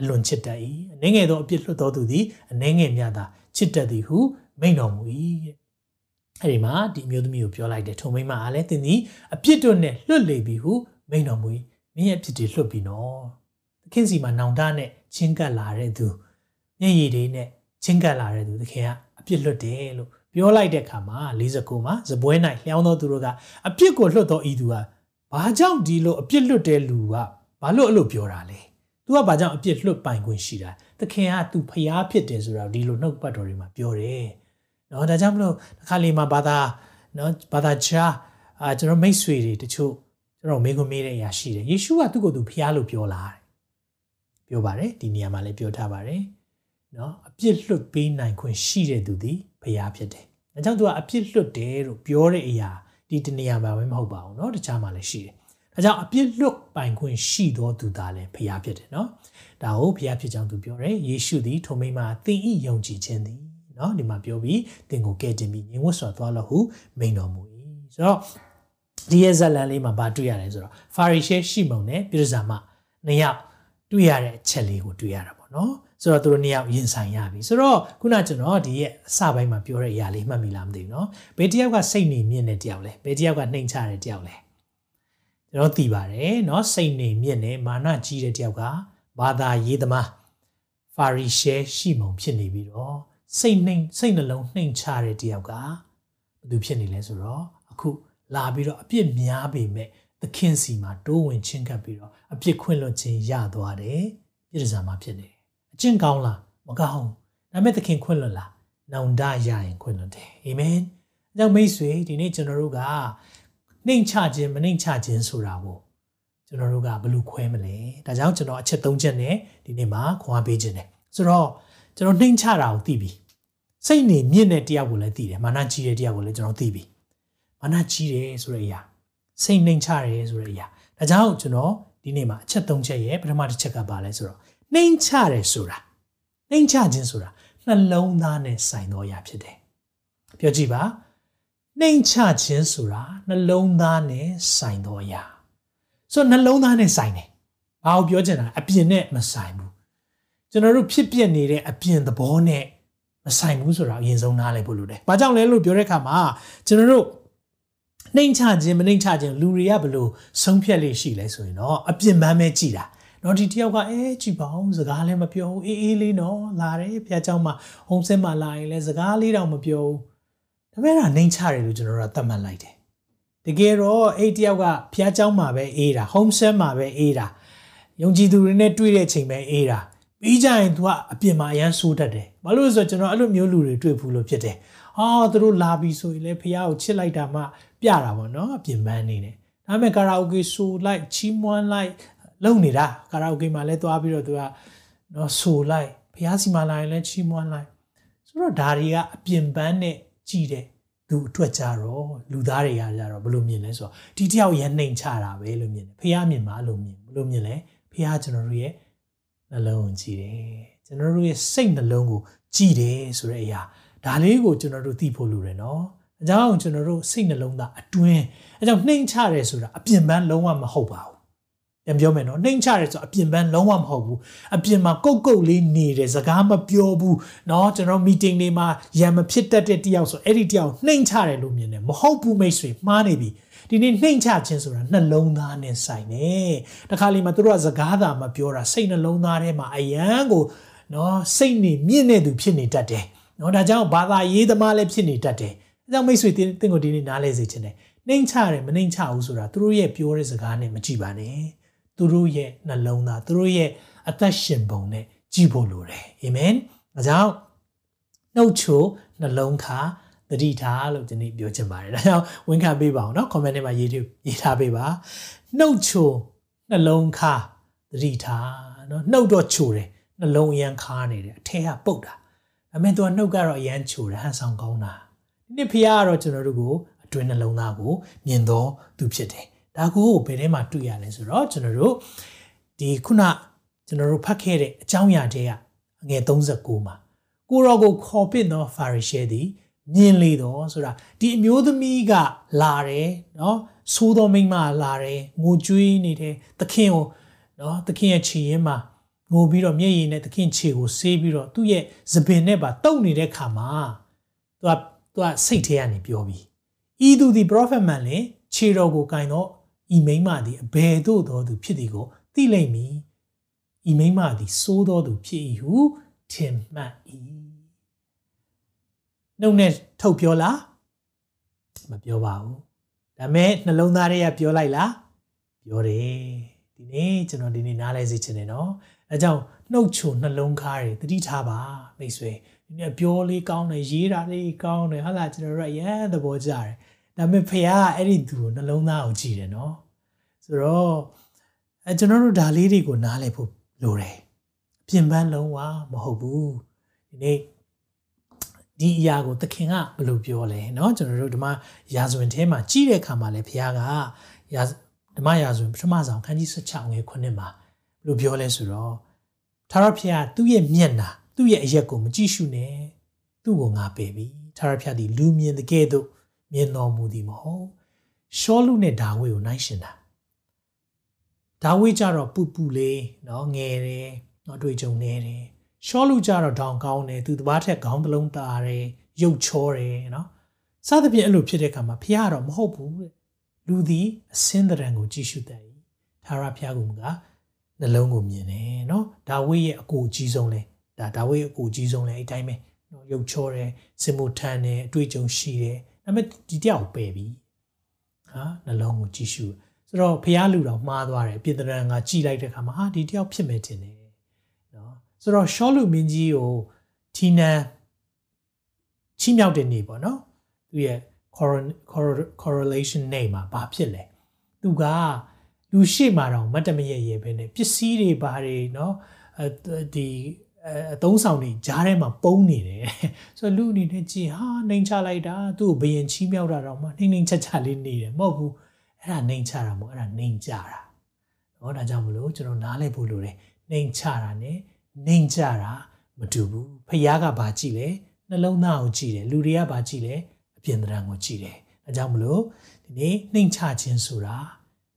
အလွန်ချစ်တတ်၏အနှဲငယ်သောအပြစ်လွတ်တော်သူသည်အနှဲငယ်များသာချစ်တတ်သည်ဟုမိန့်တော်မူ၏တဲ့အဲ့ဒီမှာဒီအမျိုးသမီးကိုပြောလိုက်တယ်ထုံမိမအားလည်းသင်သည်အပြစ်တို့နဲ့လွတ်လေပြီဟုမိန့်တော်မူ၏မင်းရဲ့အပြစ်တွေလွတ်ပြီနော်သခင်စီမှာနောင်တနဲ့ချင်းကပ်လာတဲ့သူ မျက်ရည်တွေနဲ့ချင်းကပ်လာတဲ့သူသခင်ကအပြစ်လွတ်တယ်လို့ပြောလိုက်တဲ့အခါမှာ49မှာဇပွဲ၌လျှောင်းသောသူတို့ကအပြစ်ကိုလွတ်တော်ဤသူကဘာကြောင့်ဒီလိုအပြစ်လွတ်တဲ့လူကဘာလို့အဲ့လိုပြောတာလဲ။ तू ကဘာကြောင့်အပြစ်လွတ်ပိုင်ခွင့်ရှိတာ။သခင်က तू ဖျားဖြစ်တယ်ဆိုတာဒီလိုနှုတ်ပတ်တော်တွေမှာပြောတယ်။နော်ဒါကြောင့်မလို့တစ်ခါလေမှာဘာသာနော်ဘာသာချာအာကျွန်တော်မိတ်ဆွေတွေတချို့ကျွန်တော်မေးခွန်းမေးတဲ့အရာရှိတယ်။ယေရှုကသူ့ကိုယ်သူဖျားလို့ပြောလာတယ်။ပြောပါတယ်ဒီနေရာမှာလည်းပြောထားပါတယ်။ နော်အပြစ်လွတ်ပေးနိုင်ခွင့်ရှိတဲ့သူသည်ဖျားဖြစ်တယ်။ဒါကြောင့် तू ကအပြစ်လွတ်တယ်လို့ပြောတဲ့အရာဒီတနေရာမှာပဲမဟုတ်ပါဘူးเนาะတခြားမှာလည်းရှိတယ်။ဒါကြောင့်အပြစ်လွတ်ပိုင်ခွင့်ရှိသောသူသားလည်းဖျားဖြစ်တယ်เนาะ။ဒါကိုဖျားဖြစ်ကြောင်းသူပြောတယ်။ယေရှုသည်ထိုမိမသင်ဤယုံကြည်ခြင်းသည်เนาะဒီမှာပြောပြီးသင်ကိုကယ်တင်ပြီးငြိမ်ဝတ်စွာသွားလို့ဟုမိန်တော်မူ၏။ဆိုတော့ဒီရဲ့ဇလန်လေးမှာဗာတွေ့ရတယ်ဆိုတော့ဖာရီရှဲရှိမုန်နဲ့ပြည်ဇာမနှစ်ယောက်တွေ့ရတဲ့အချက်လေးကိုတွေ့ရတာပေါ့နော် ဆိုတော့သူတို့နှစ်ယောက်ရင်ဆိုင်ရပြီဆိုတော့ခုနကျွန်တော်ဒီရဲ့အစပိုင်းမှာပြောတဲ့အရာလေးမှတ်မိလားမသိဘူးเนาะဘယ်တယောက်ကစိတ်နေမြင့်တဲ့တယောက်လဲဘယ်တယောက်ကနှိမ်ချတဲ့တယောက်လဲကျွန်တော်သိပါတယ်เนาะစိတ်နေမြင့်နဲ့မာနကြီးတဲ့တယောက်ကဘာသာရေးသမားဖာရီရှဲရှိမုံဖြစ်နေပြီးတော့စိတ်နှိမ်စိတ်နှလုံးနှိမ်ချတဲ့တယောက်ကဘာသူဖြစ်နေလဲဆိုတော့အခုလာပြီးတော့အပြစ်များပေမဲ့သခင်စီမှာတိုးဝင်ချင်းကပ်ပြီးတော့အပြစ်ခွင့်လွှတ်ခြင်းရသွားတယ်ပြည်စားမှာဖြစ်နေတယ်အ ကျင့်ကောင်းလားမကောင်းဒါပေမဲ့သခင်ခွင့်လွှတ်လားနောင်တရရင်ခွင့်လွှတ်တယ်အာမင်အကြောင်းမိတ်ဆွေဒီနေ့ကျွန်တော်တို့ကနှိမ်ချခြင်းမနှိမ်ချခြင်းဆိုတာကိုကျွန်တော်တို့ကဘယ်လိုခွဲမလဲဒါကြောင့်ကျွန်တော်အချက်၃ချက်နဲ့ဒီနေ့မှာခွန်အားပေးခြင်းတယ်ဆိုတော့ကျွန်တော်နှိမ်ချတာကိုသိပြီစိတ်နေမြင့်တဲ့တရားကိုလည်းသိတယ်မာနကြီးတဲ့တရားကိုလည်းကျွန်တော်သိပြီမာနကြီးတယ်ဆိုတဲ့အရာစိတ်နှိမ်ချတယ်ဆိုတဲ့အရာဒါကြောင့်ကျွန်တော်ဒီနေ့မှာအချက်၃ချက်ရဲ့ပထမတစ်ချက်ကပါလဲဆိုတော့ နှိမ်ချတယ်ဆိုတာနှိမ်ချခြင်းဆိုတာနှလုံးသားနဲ့ဆိုင်သောအရာဖြစ်တယ်ပြောကြည့်ပါနှိမ်ချခြင်းဆိုတာနှလုံးသားနဲ့ဆိုင်သောအရာဆိုတော့နှလုံးသားနဲ့ဆိုင်တယ်ဘာကိုပြောချင်တာအပြင်နဲ့မဆိုင်ဘူးကျွန်တော်တို့ဖြစ်ပြနေတဲ့အပြင်သဘောနဲ့မဆိုင်ဘူးဆိုတာအရင်ဆုံးနားလည်ဖို့လိုတယ်။ဘာကြောင့်လဲလို့ပြောတဲ့အခါမှာကျွန်တော်တို့နှိမ်ချခြင်းမနှိမ်ချခြင်းလူတွေကဘလို့ဆုံးဖြတ်လေးရှိလဲဆိုရင်တော့အပြစ်မှန်းပဲကြည်တာ နော်ဒီတယောက်ကအဲကြည်ပါအောင်စကားလည်းမပြောဘူးအေးအေးလေးနော်လာတယ်ဖះเจ้าမှာဟုံးစင်းမှာလာရင်လည်းစကားလေးတောင်မပြောဘူးဒါပေမဲ့နှိမ်ချတယ်လို့ကျွန်တော်တို့ကသတ်မှတ်လိုက်တယ်တကယ်တော့အဲ့တယောက်ကဖះเจ้าမှာပဲအေးတာဟုံးစင်းမှာပဲအေးတာယုံကြည်သူတွေနဲ့တွေ့တဲ့ချိန်ပဲအေးတာပြီးကြရင် तू ကအပြင်မှာအရန်ဆိုးတတ်တယ်ဘာလို့လဲဆိုတော့ကျွန်တော်အဲ့လိုမျိုးလူတွေတွေ့ဘူးလို့ဖြစ်တယ်အာသူတို့လာပြီဆိုရင်လည်းဖះကိုချစ်လိုက်တာမှပြတာပေါ့နော်အပြင်ပန်းနေတယ်ဒါပေမဲ့ကာရာအိုကေဆိုလိုက်ချီးမွမ်းလိုက် လုံနေတာကာရာအိုကေမှာလည်းသွားပြီးတော့သူကနော်ဆိုလိုက်ဖះစီမှာလာရင်လည်းချီးမွမ်းလိုက်ဆိုတော့ဒါတွေကအပြင်ပန်းနဲ့ကြည်တယ်သူအတွက်ကြတော့လူသားတွေကကြတော့ဘယ်လိုမြင်လဲဆိုတော့ဒီတယောက်ရနှိမ်ချတာပဲလို့မြင်တယ်ဖះမြင်မှာလို့မြင်ဘယ်လိုမြင်လဲဖះကျွန်တော်တို့ရဲ့နှလုံးကိုကြည်တယ်ကျွန်တော်တို့ရဲ့စိတ်နှလုံးကိုကြည်တယ်ဆိုတဲ့အရာဒါလေးကိုကျွန်တော်တို့သိဖို့လိုတယ်နော်အကြောင်းကျွန်တော်တို့စိတ်နှလုံးသားအတွင်းအကြောင်းနှိမ်ချတယ်ဆိုတာအပြင်ပန်းလုံးဝမဟုတ်ပါဘူး ပြန်ပြောမယ်နော်နှိမ်ချရဲဆိုအပြင်ပန်းလုံးဝမဟုတ်ဘူးအပြင်မှာကုတ်ကုတ်လေးနေတယ်စကားမပြောဘူးနော်ကျွန်တော် meeting တွေမှာရံမဖြစ်တတ်တဲ့တယောက်ဆိုအဲ့ဒီတယောက်နှိမ်ချတယ်လို့မြင်တယ်မဟုတ်ဘူးမိတ်ဆွေမှားနေပြီဒီနေ့နှိမ်ချခြင်းဆိုတာနှလုံးသားနဲ့ဆိုင်တယ်တခါလေမှာသူတို့ကစကားသာမပြောတာစိတ်နှလုံးသားထဲမှာအယံကိုနော်စိတ်နေမြင့်နေသူဖြစ်နေတတ်တယ်နော်ဒါကြောင့်ဘာသာရေးသမားလည်းဖြစ်နေတတ်တယ်အဲကြောင့်မိတ်ဆွေတင်းကိုဒီနေ့နားလဲစေချင်တယ်နှိမ်ချတယ်မနှိမ်ချဘူးဆိုတာသူတို့ရဲ့ပြောတဲ့စကားနဲ့မကြည့်ပါနဲ့ သူတို့ရဲ့နှလုံးသားသူတို့ရဲ့အသက်ရှင်ပုံနဲ့ကြည့်ဖို့လိုတယ်အာမင်အဲကြောင့်နှုတ်ချိုနှလုံးခါတတိထားလို့ဒီနေ့ပြောချင်ပါတယ်ဒါကြောင့်ဝန်ခံပေးပါအောင်เนาะ comment ထဲမှာရေးရေးထားပေးပါနှုတ်ချိုနှလုံးခါတတိထားเนาะနှုတ်တော့ချိုတယ် နှလုံးအရန်ခါနေတယ်အထက်ကပုတ်တာဒါပေမဲ့သူကနှုတ်ကတော့အရန်ချိုတယ်ဟန်ဆောင်ကောင်းတာဒီနေ့ဖခင်ကတော့ကျွန်တော်တို့ကိုအတွင်းနှလုံးသားကိုမြင်တော်သူဖြစ်တယ် ဒါကိုဘယ်ထဲမှာတွေ့ရလဲဆိုတော့ကျွန်တော်တို့ဒီခုနကျွန်တော်တို့ဖတ်ခဲ့တဲ့အကြောင်းအရာတွေကအငယ်39မှာကိုရောကိုခေါ်ပင့်သောဖာရီရှဲသည်မြင်လေတော့ဆိုတာဒီအမျိုးသမီးကလာတယ်နော်သိုးသောမိန်းမလာတယ်ငိုကြွေးနေတယ်သခင်ကိုနော်သခင်ရဲ့ခြေရင်းမှာငိုပြီးတော့မျက်ရည်နဲ့သခင်ခြေကိုဆေးပြီးတော့သူ့ရဲ့သပင်နဲ့ပါတုပ်နေတဲ့ခါမှာသူကသူကစိတ်ထဲကနေပြောပြီးဤသူဒီ prophet မှန်လေခြေတော်ကိုကင်တော့ ဤမိန်းမသည်အဘယ်သို့သောသူဖြစ်သည်ကိုသိလိမ့်မည်ဤမိန်းမသည်စိုးသောသူဖြစ်၏ဟုထင်မှတ်၏နှုတ်နဲ့ထုတ်ပြောလားမပြောပါဘူးဒါမဲ့နှလုံးသားတွေကပြောလိုက်လားပြောတယ်ဒီနေ့ကျွန်တော်ဒီနေ့နားလဲစေချင်တယ်နော်အဲကြောင့်နှုတ်ချိုနှလုံးကားတွေတတိထားပါမိတ်ဆွေဒီနေ့ပြောလေးကောင်းတယ်ရေးတာလေးကောင်းတယ်ဟာလာကျွန်တော်တို့ရမ်းသဘောကျတယ် ဒါပေမဲ့ဖခင်ကအဲ့ဒီသူကိုနှလုံးသားကိုကြည့်တယ်နော်ဆိုတော့အဲကျွန်တော်တို့ဒါလေးတွေကိုနားလည်ဖို့လိုတယ်အပြင်ပန်းလုံးဝမဟုတ်ဘူးဒီနေ့ဒီအရာကိုသခင်ကဘယ်လိုပြောလဲเนาะကျွန်တော်တို့ဓမ္မရာဇဝင်ထဲမှာကြီးတဲ့အခါမှာလည်းဘုရားကရာဓမ္မရာဇဝင်ပထမဆုံးခန်းကြီး16ငယ်9မှာဘယ်လိုပြောလဲဆိုတော့သာရဖျားသူ့ရဲ့မျက်နာသူ့ရဲ့အရက်ကိုမကြည့်ရှုနဲ့သူ့ကိုငါပယ်ပြီသာရဖျားဒီလူမြင်တဲ့ကဲ့သို့ မြင်တော်မူသည်မဟုတ်ရှောလူနဲ့ဒါဝိကိုနိုင်ရှင်တာဒါဝိကြတော့ပူပူလေးเนาะငယ်တယ်เนาะတွေ့ကြုံနေတယ်ရှောလူကြတော့ဒေါင်ကောင်းတယ်သူတပားထက်ခေါင်းတစ်လုံးတာတယ်ရုပ်ချောတယ်နော်စသဖြင့်အဲ့လိုဖြစ်တဲ့အခါမှာဖះကတော့မဟုတ်ဘူးတဲ့လူသည်အစင်းတရံကိုကြည့်ရှုတတ်၏သာရဖះကနှလုံးကိုမြင်တယ်နော်ဒါဝိရဲ့အကိုကြီးဆုံးလဲဒါဒါဝိရဲ့အကိုကြီးဆုံးလဲအဲ့တိုင်းပဲနော်ရုပ်ချောတယ်စင်မထန်တယ်အတွေ့အကြုံရှိတယ် ဒါပေမဲ့ဒီတယောက်ပယ်ပြီဟာနှလုံးကိုကြည့်ရှုဆိုတော့ဖះလူတော်မှားသွားတယ်ပြည်တရံကကြည်လိုက်တဲ့အခါမှာဟာဒီတယောက်ဖြစ်မယ်ထင်တယ်ဆိုတော့ရှောလူမင်းကြီးကိုထီနန်ချီးမြှောက်တဲ့နေ့ပေါ့နော်သူရဲ့ correlation name မှာဘာဖြစ်လဲသူကလူရှိမှတော့မတ်တမရရဲ့ပဲနဲ့ပစ္စည်းတွေဘာတွေเนาะဒီ အသုံးဆောင်တွေကြားထဲမှာပုံနေတယ်ဆိုတော့လူအနေနဲ့ကြည်ဟာနှိမ်ချလိုက်တာသူ့ကိုဘယင်ချီးမြောက်တာတော့မှနှိမ်နှိမ်ချက်ချလေးနေတယ်မဟုတ်ဘူးအဲ့ဒါနှိမ်ချတာမဟုတ်အဲ့ဒါနှိမ်ချတာဟောဒါကြောင့်မလို့ကျွန်တော်နားလည်ဖို့လိုတယ်နှိမ်ချတာ ਨੇ နှိမ်ချတာမတူဘူးဖခင်ကဘာကြည့်လဲနှလုံးသားကိုကြည့်တယ်လူတွေကဘာကြည့်လဲအပြင်သဏ္ဍာန်ကိုကြည့်တယ်အဲကြောင့်မလို့ဒီနေ့နှိမ်ချခြင်းဆိုတာ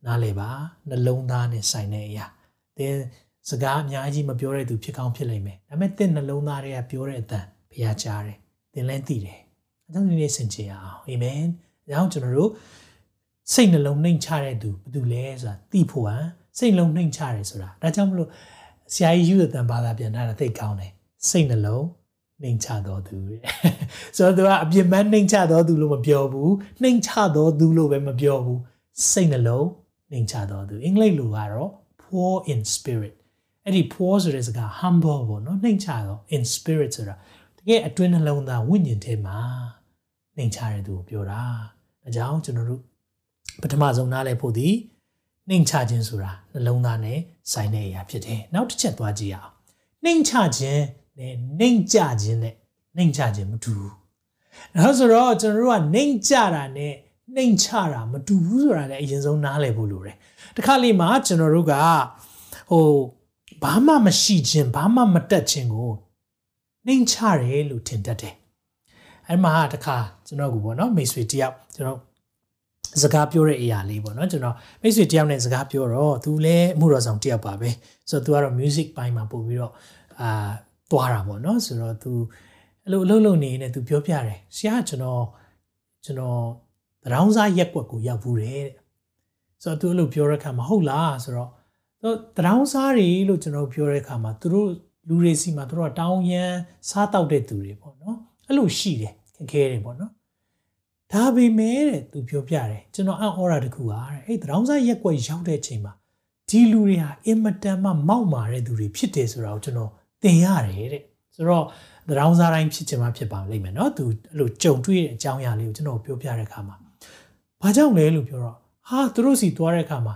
နားလည်ပါနှလုံးသားနဲ့ဆိုင်တဲ့အရာ then စကားအများကြီးမပြောတဲ့သူဖြစ်ကောင်းဖြစ်လိမ့်မယ်ဒါပေမဲ့သင်နှလုံးသားတွေကပြောတဲ့အတန်ဖះကြားတယ်သင်လည်းသိတယ်အဲကြောင့်ဒီနေ့ဆင်ခြင်အောင်အာမင်အဲကြောင့်ကျွန်တော်တို့စိတ်နှလုံးနှိမ်ချတဲ့သူဘာတူလဲဆိုတာသိဖို့ဟန်စိတ်လုံးနှိမ်ချတယ်ဆိုတာဒါကြောင့်မလို့ဆရာကြီးယူတဲ့တန်ဘာသာပြန်ထားတာသိကောင်းတယ်စိတ်နှလုံးနှိမ်ချတော်သူတဲ့ဆိုတော့သူကအပြစ်မှန်းနှိမ်ချတော်သူလို့မပြောဘူးနှိမ်ချတော်သူလို့ပဲမပြောဘူးစိတ်နှလုံးနှိမ်ချတော်သူအင်္ဂလိပ်လိုကတော့ poor in spirit အဲ့ဒီ poor ဆိုတဲ့စကား humble ပေါ့နော်နှိမ်ချတော့ in spirit ဆိုတာတကယ်အတွင်းနှလုံးသားဝိညာဉ်ထဲမှာနှိမ်ချတဲ့သူကိုပြောတာအကြောင်းကျွန်တော်တို့ပထမဆုံးနားလည်ဖို့ဒီနှိမ်ချခြင်းဆိုတာနှလုံးသားနဲ့ဆိုင်တဲ့အရာဖြစ်တယ်နောက်တစ်ချက်သွားကြည့်အောင်နှိမ်ချခြင်းနဲ့နှိမ်ကြခြင်းနဲ့နှိမ်ချခြင်းမတူဘူးဒါဆိုတော့ကျွန်တော်တို့ကနှိမ်ကြတာနဲ့နှိမ်ချတာမတူဘူးဆိုတာလည်းအရင်ဆုံးနားလည်ဖို့လိုတယ်တခါလေမှာကျွန်တော်တို့ကဟို ဘာမှမရှိခြင်းဘာမှမတက်ခြင်းကိုနှိမ်ချတယ်လို့ထင်တတ်တယ်အဲ့မှာတခါကျွန်တော်ကပေါ့နော်မိတ်ဆွေတယောက်ကျွန်တော်စကားပြောတဲ့အရာလေးပေါ့နော်ကျွန်တော်မိတ်ဆွေတယောက်နဲ့စကားပြောတော့သူလည်းအမှုတော်ဆောင်တယောက်ပါပဲဆိုတော့သူကတော့ music ပိုင်းမှာပို့ပြီးတော့အာသွားတာပေါ့နော်ဆိုတော့သူအဲ့လိုအလုပ်လုပ်နေနေသူပြောပြတယ်ဆရာကျွန်တော်ကျွန်တော်တရောင်းစားရက်ွက်ကိုရောက်ဘူးတယ်ဆိုတော့သူအဲ့လိုပြောတဲ့အခါမှာဟုတ်လားဆိုတော့ တော့တရားစားတွေလို့ကျွန်တော်ပြောတဲ့အခါမှာသူတို့လူတွေစီမှာသူတို့ကတောင်းရန်စားတောက်တဲ့သူတွေပေါ့နော်အဲ့လိုရှိတယ်ခက်ခဲတယ်ပေါ့နော်ဒါပေမဲ့တဲ့သူပြောပြတယ်ကျွန်တော်အံ့ဩတာတခုပါတဲ့အဲ့တရားစားရက်ွက်ရောက်တဲ့အချိန်မှာဒီလူတွေဟာအင်မတန်မှမောက်မာတဲ့သူတွေဖြစ်တယ်ဆိုတာကိုကျွန်တော်သင်ရတယ်တဲ့ဆိုတော့တရားစားတိုင်းဖြစ်ချင်မှဖြစ်ပါလိမ့်မယ်နော်သူအဲ့လိုကြုံတွေ့တဲ့အကြောင်းအရာလေးကိုကျွန်တော်ပြောပြတဲ့အခါမှာဘာကြောင့်လဲလို့ပြောတော့ဟာသူတို့စီသွားတဲ့အခါမှာ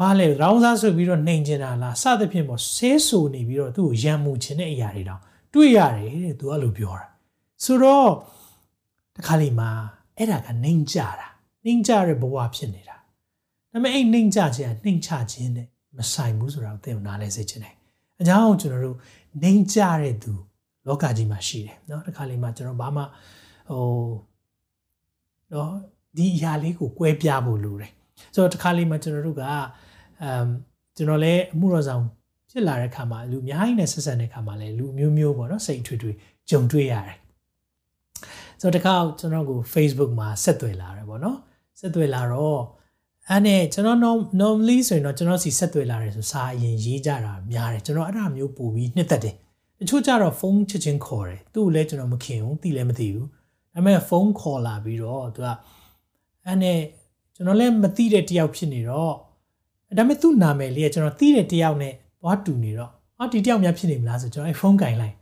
ဘာလဲရောင်းစားဆိုပြီးတော့နှိမ်ကျင်တာလားစသဖြင့်ပေါ့ဆဲဆူနေပြီးတော့သူ့ကိုရံမှုခြင်းတဲ့အရာတွေတောင်တွေ့ရတယ်တဲ့သူကလို့ပြောတာဆိုတော့တခါလေမှာအဲ့ဒါကနှိမ်ကြတာနှိမ်ကြတဲ့ဘဝဖြစ်နေတာဒါပေမဲ့အဲ့နှိမ်ကြခြင်းကနှိမ်ချခြင်းနဲ့မဆိုင်ဘူးဆိုတာကိုသိအောင်နားလဲစေချင်တယ်အကြောင်းကျွန်တော်တို့နှိမ်ကြတဲ့သူလောကကြီးမှာရှိတယ်เนาะတခါလေမှာကျွန်တော်ဘာမှဟိုเนาะဒီအရာလေးကိုကွဲပြားဖို့လိုတယ် ဆိုတော့တခါလေးမှာကျွန်တော်တို့ကအမ်ကျွန်တော်လည်းအမှုတော်ဆောင်ဖြစ်လာတဲ့ခါမှာလူအများကြီးနဲ့ဆက်ဆံတဲ့ခါမှာလည်းလူမျိုးမျိုးပေါ့နော်စိတ်ထွေထွေကြုံတွေ့ရတယ်ဆိုတော့တခါကျွန်တော်ကို Facebook မှာဆက်သွယ်လာတယ်ပေါ့နော်ဆက်သွယ်လာတော့အဲ့နဲ့ကျွန်တော် normally ဆိုရင်တော့ကျွန်တော်စီဆက်သွယ်လာတယ်ဆိုစာအရင်ရေးကြတာများတယ်ကျွန်တော်အဲ့ဒါမျိုးပို့ပြီးနှစ်သက်တယ်တချို့ကြတော့ဖုန်းချက်ချင်းခေါ်တယ်သူ့ကိုလည်းကျွန်တော်မခင်ဘူးသိလည်းမသိဘူးဒါပေမဲ့ဖုန်းခေါ်လာပြီးတော့သူကအဲ့နဲ့ ကျွန်တော်လည်းမသိတဲ့တယောက်ဖြစ်နေတော့ဒါပေမဲ့သူ့နာမည်လေးကကျွန်တော်သိတဲ့တယောက်နဲ့သွားတူနေတော့အော်ဒီတယောက်များဖြစ်နေမလားဆိုကျွန်တော်အဲဖုန်းကင်လိုက်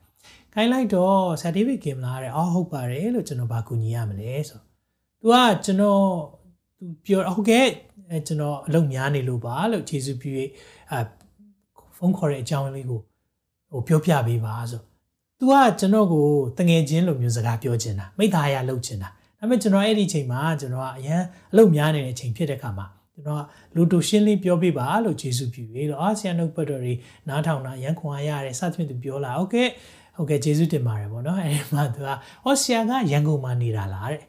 ကင်လိုက်တော့ဆာဒေးဗစ်ကင်မလားတဲ့အော်ဟုတ်ပါတယ်လို့ကျွန်တော်ဘာကူညီရမလဲဆိုသူကကျွန်တော်သူပြောဟုတ်ကဲ့အဲကျွန်တော်အလုပ်များနေလို့ပါလို့ဂျေစုပြုအဲဖုန်းခေါ်တဲ့အကြောင်းလေးကိုဟိုပြောပြပေးပါဆိုသူကကျွန်တော်ကိုတငယ်ချင်းလိုမျိုးစကားပြောချင်တာမိသားရလုပ်ချင်တာ ဒါပေမဲ့ကျွန်တော်အဲ့ဒီအချိန်မှာကျွန်တော်ကအရန်အလုပ်များနေတဲ့အချိန်ဖြစ်တဲ့ခါမှာကျွန်တော်ကလူတူရှင်းလင်းပြောပြပါလို့ဂျေစုပြုပြီးတော့အာဆီယံနှုတ်ပတ်တော်တွေနားထောင်တာရန်ခွန်အားရတယ်စသဖြင့်သူပြောလာโอเคဟုတ်ကဲ့ဂျေစုတင်ပါတယ်ဗောနော်အဲဒီမှာသူကဟောဆီယံကရန်ကုန်မှာနေတာလားတဲ့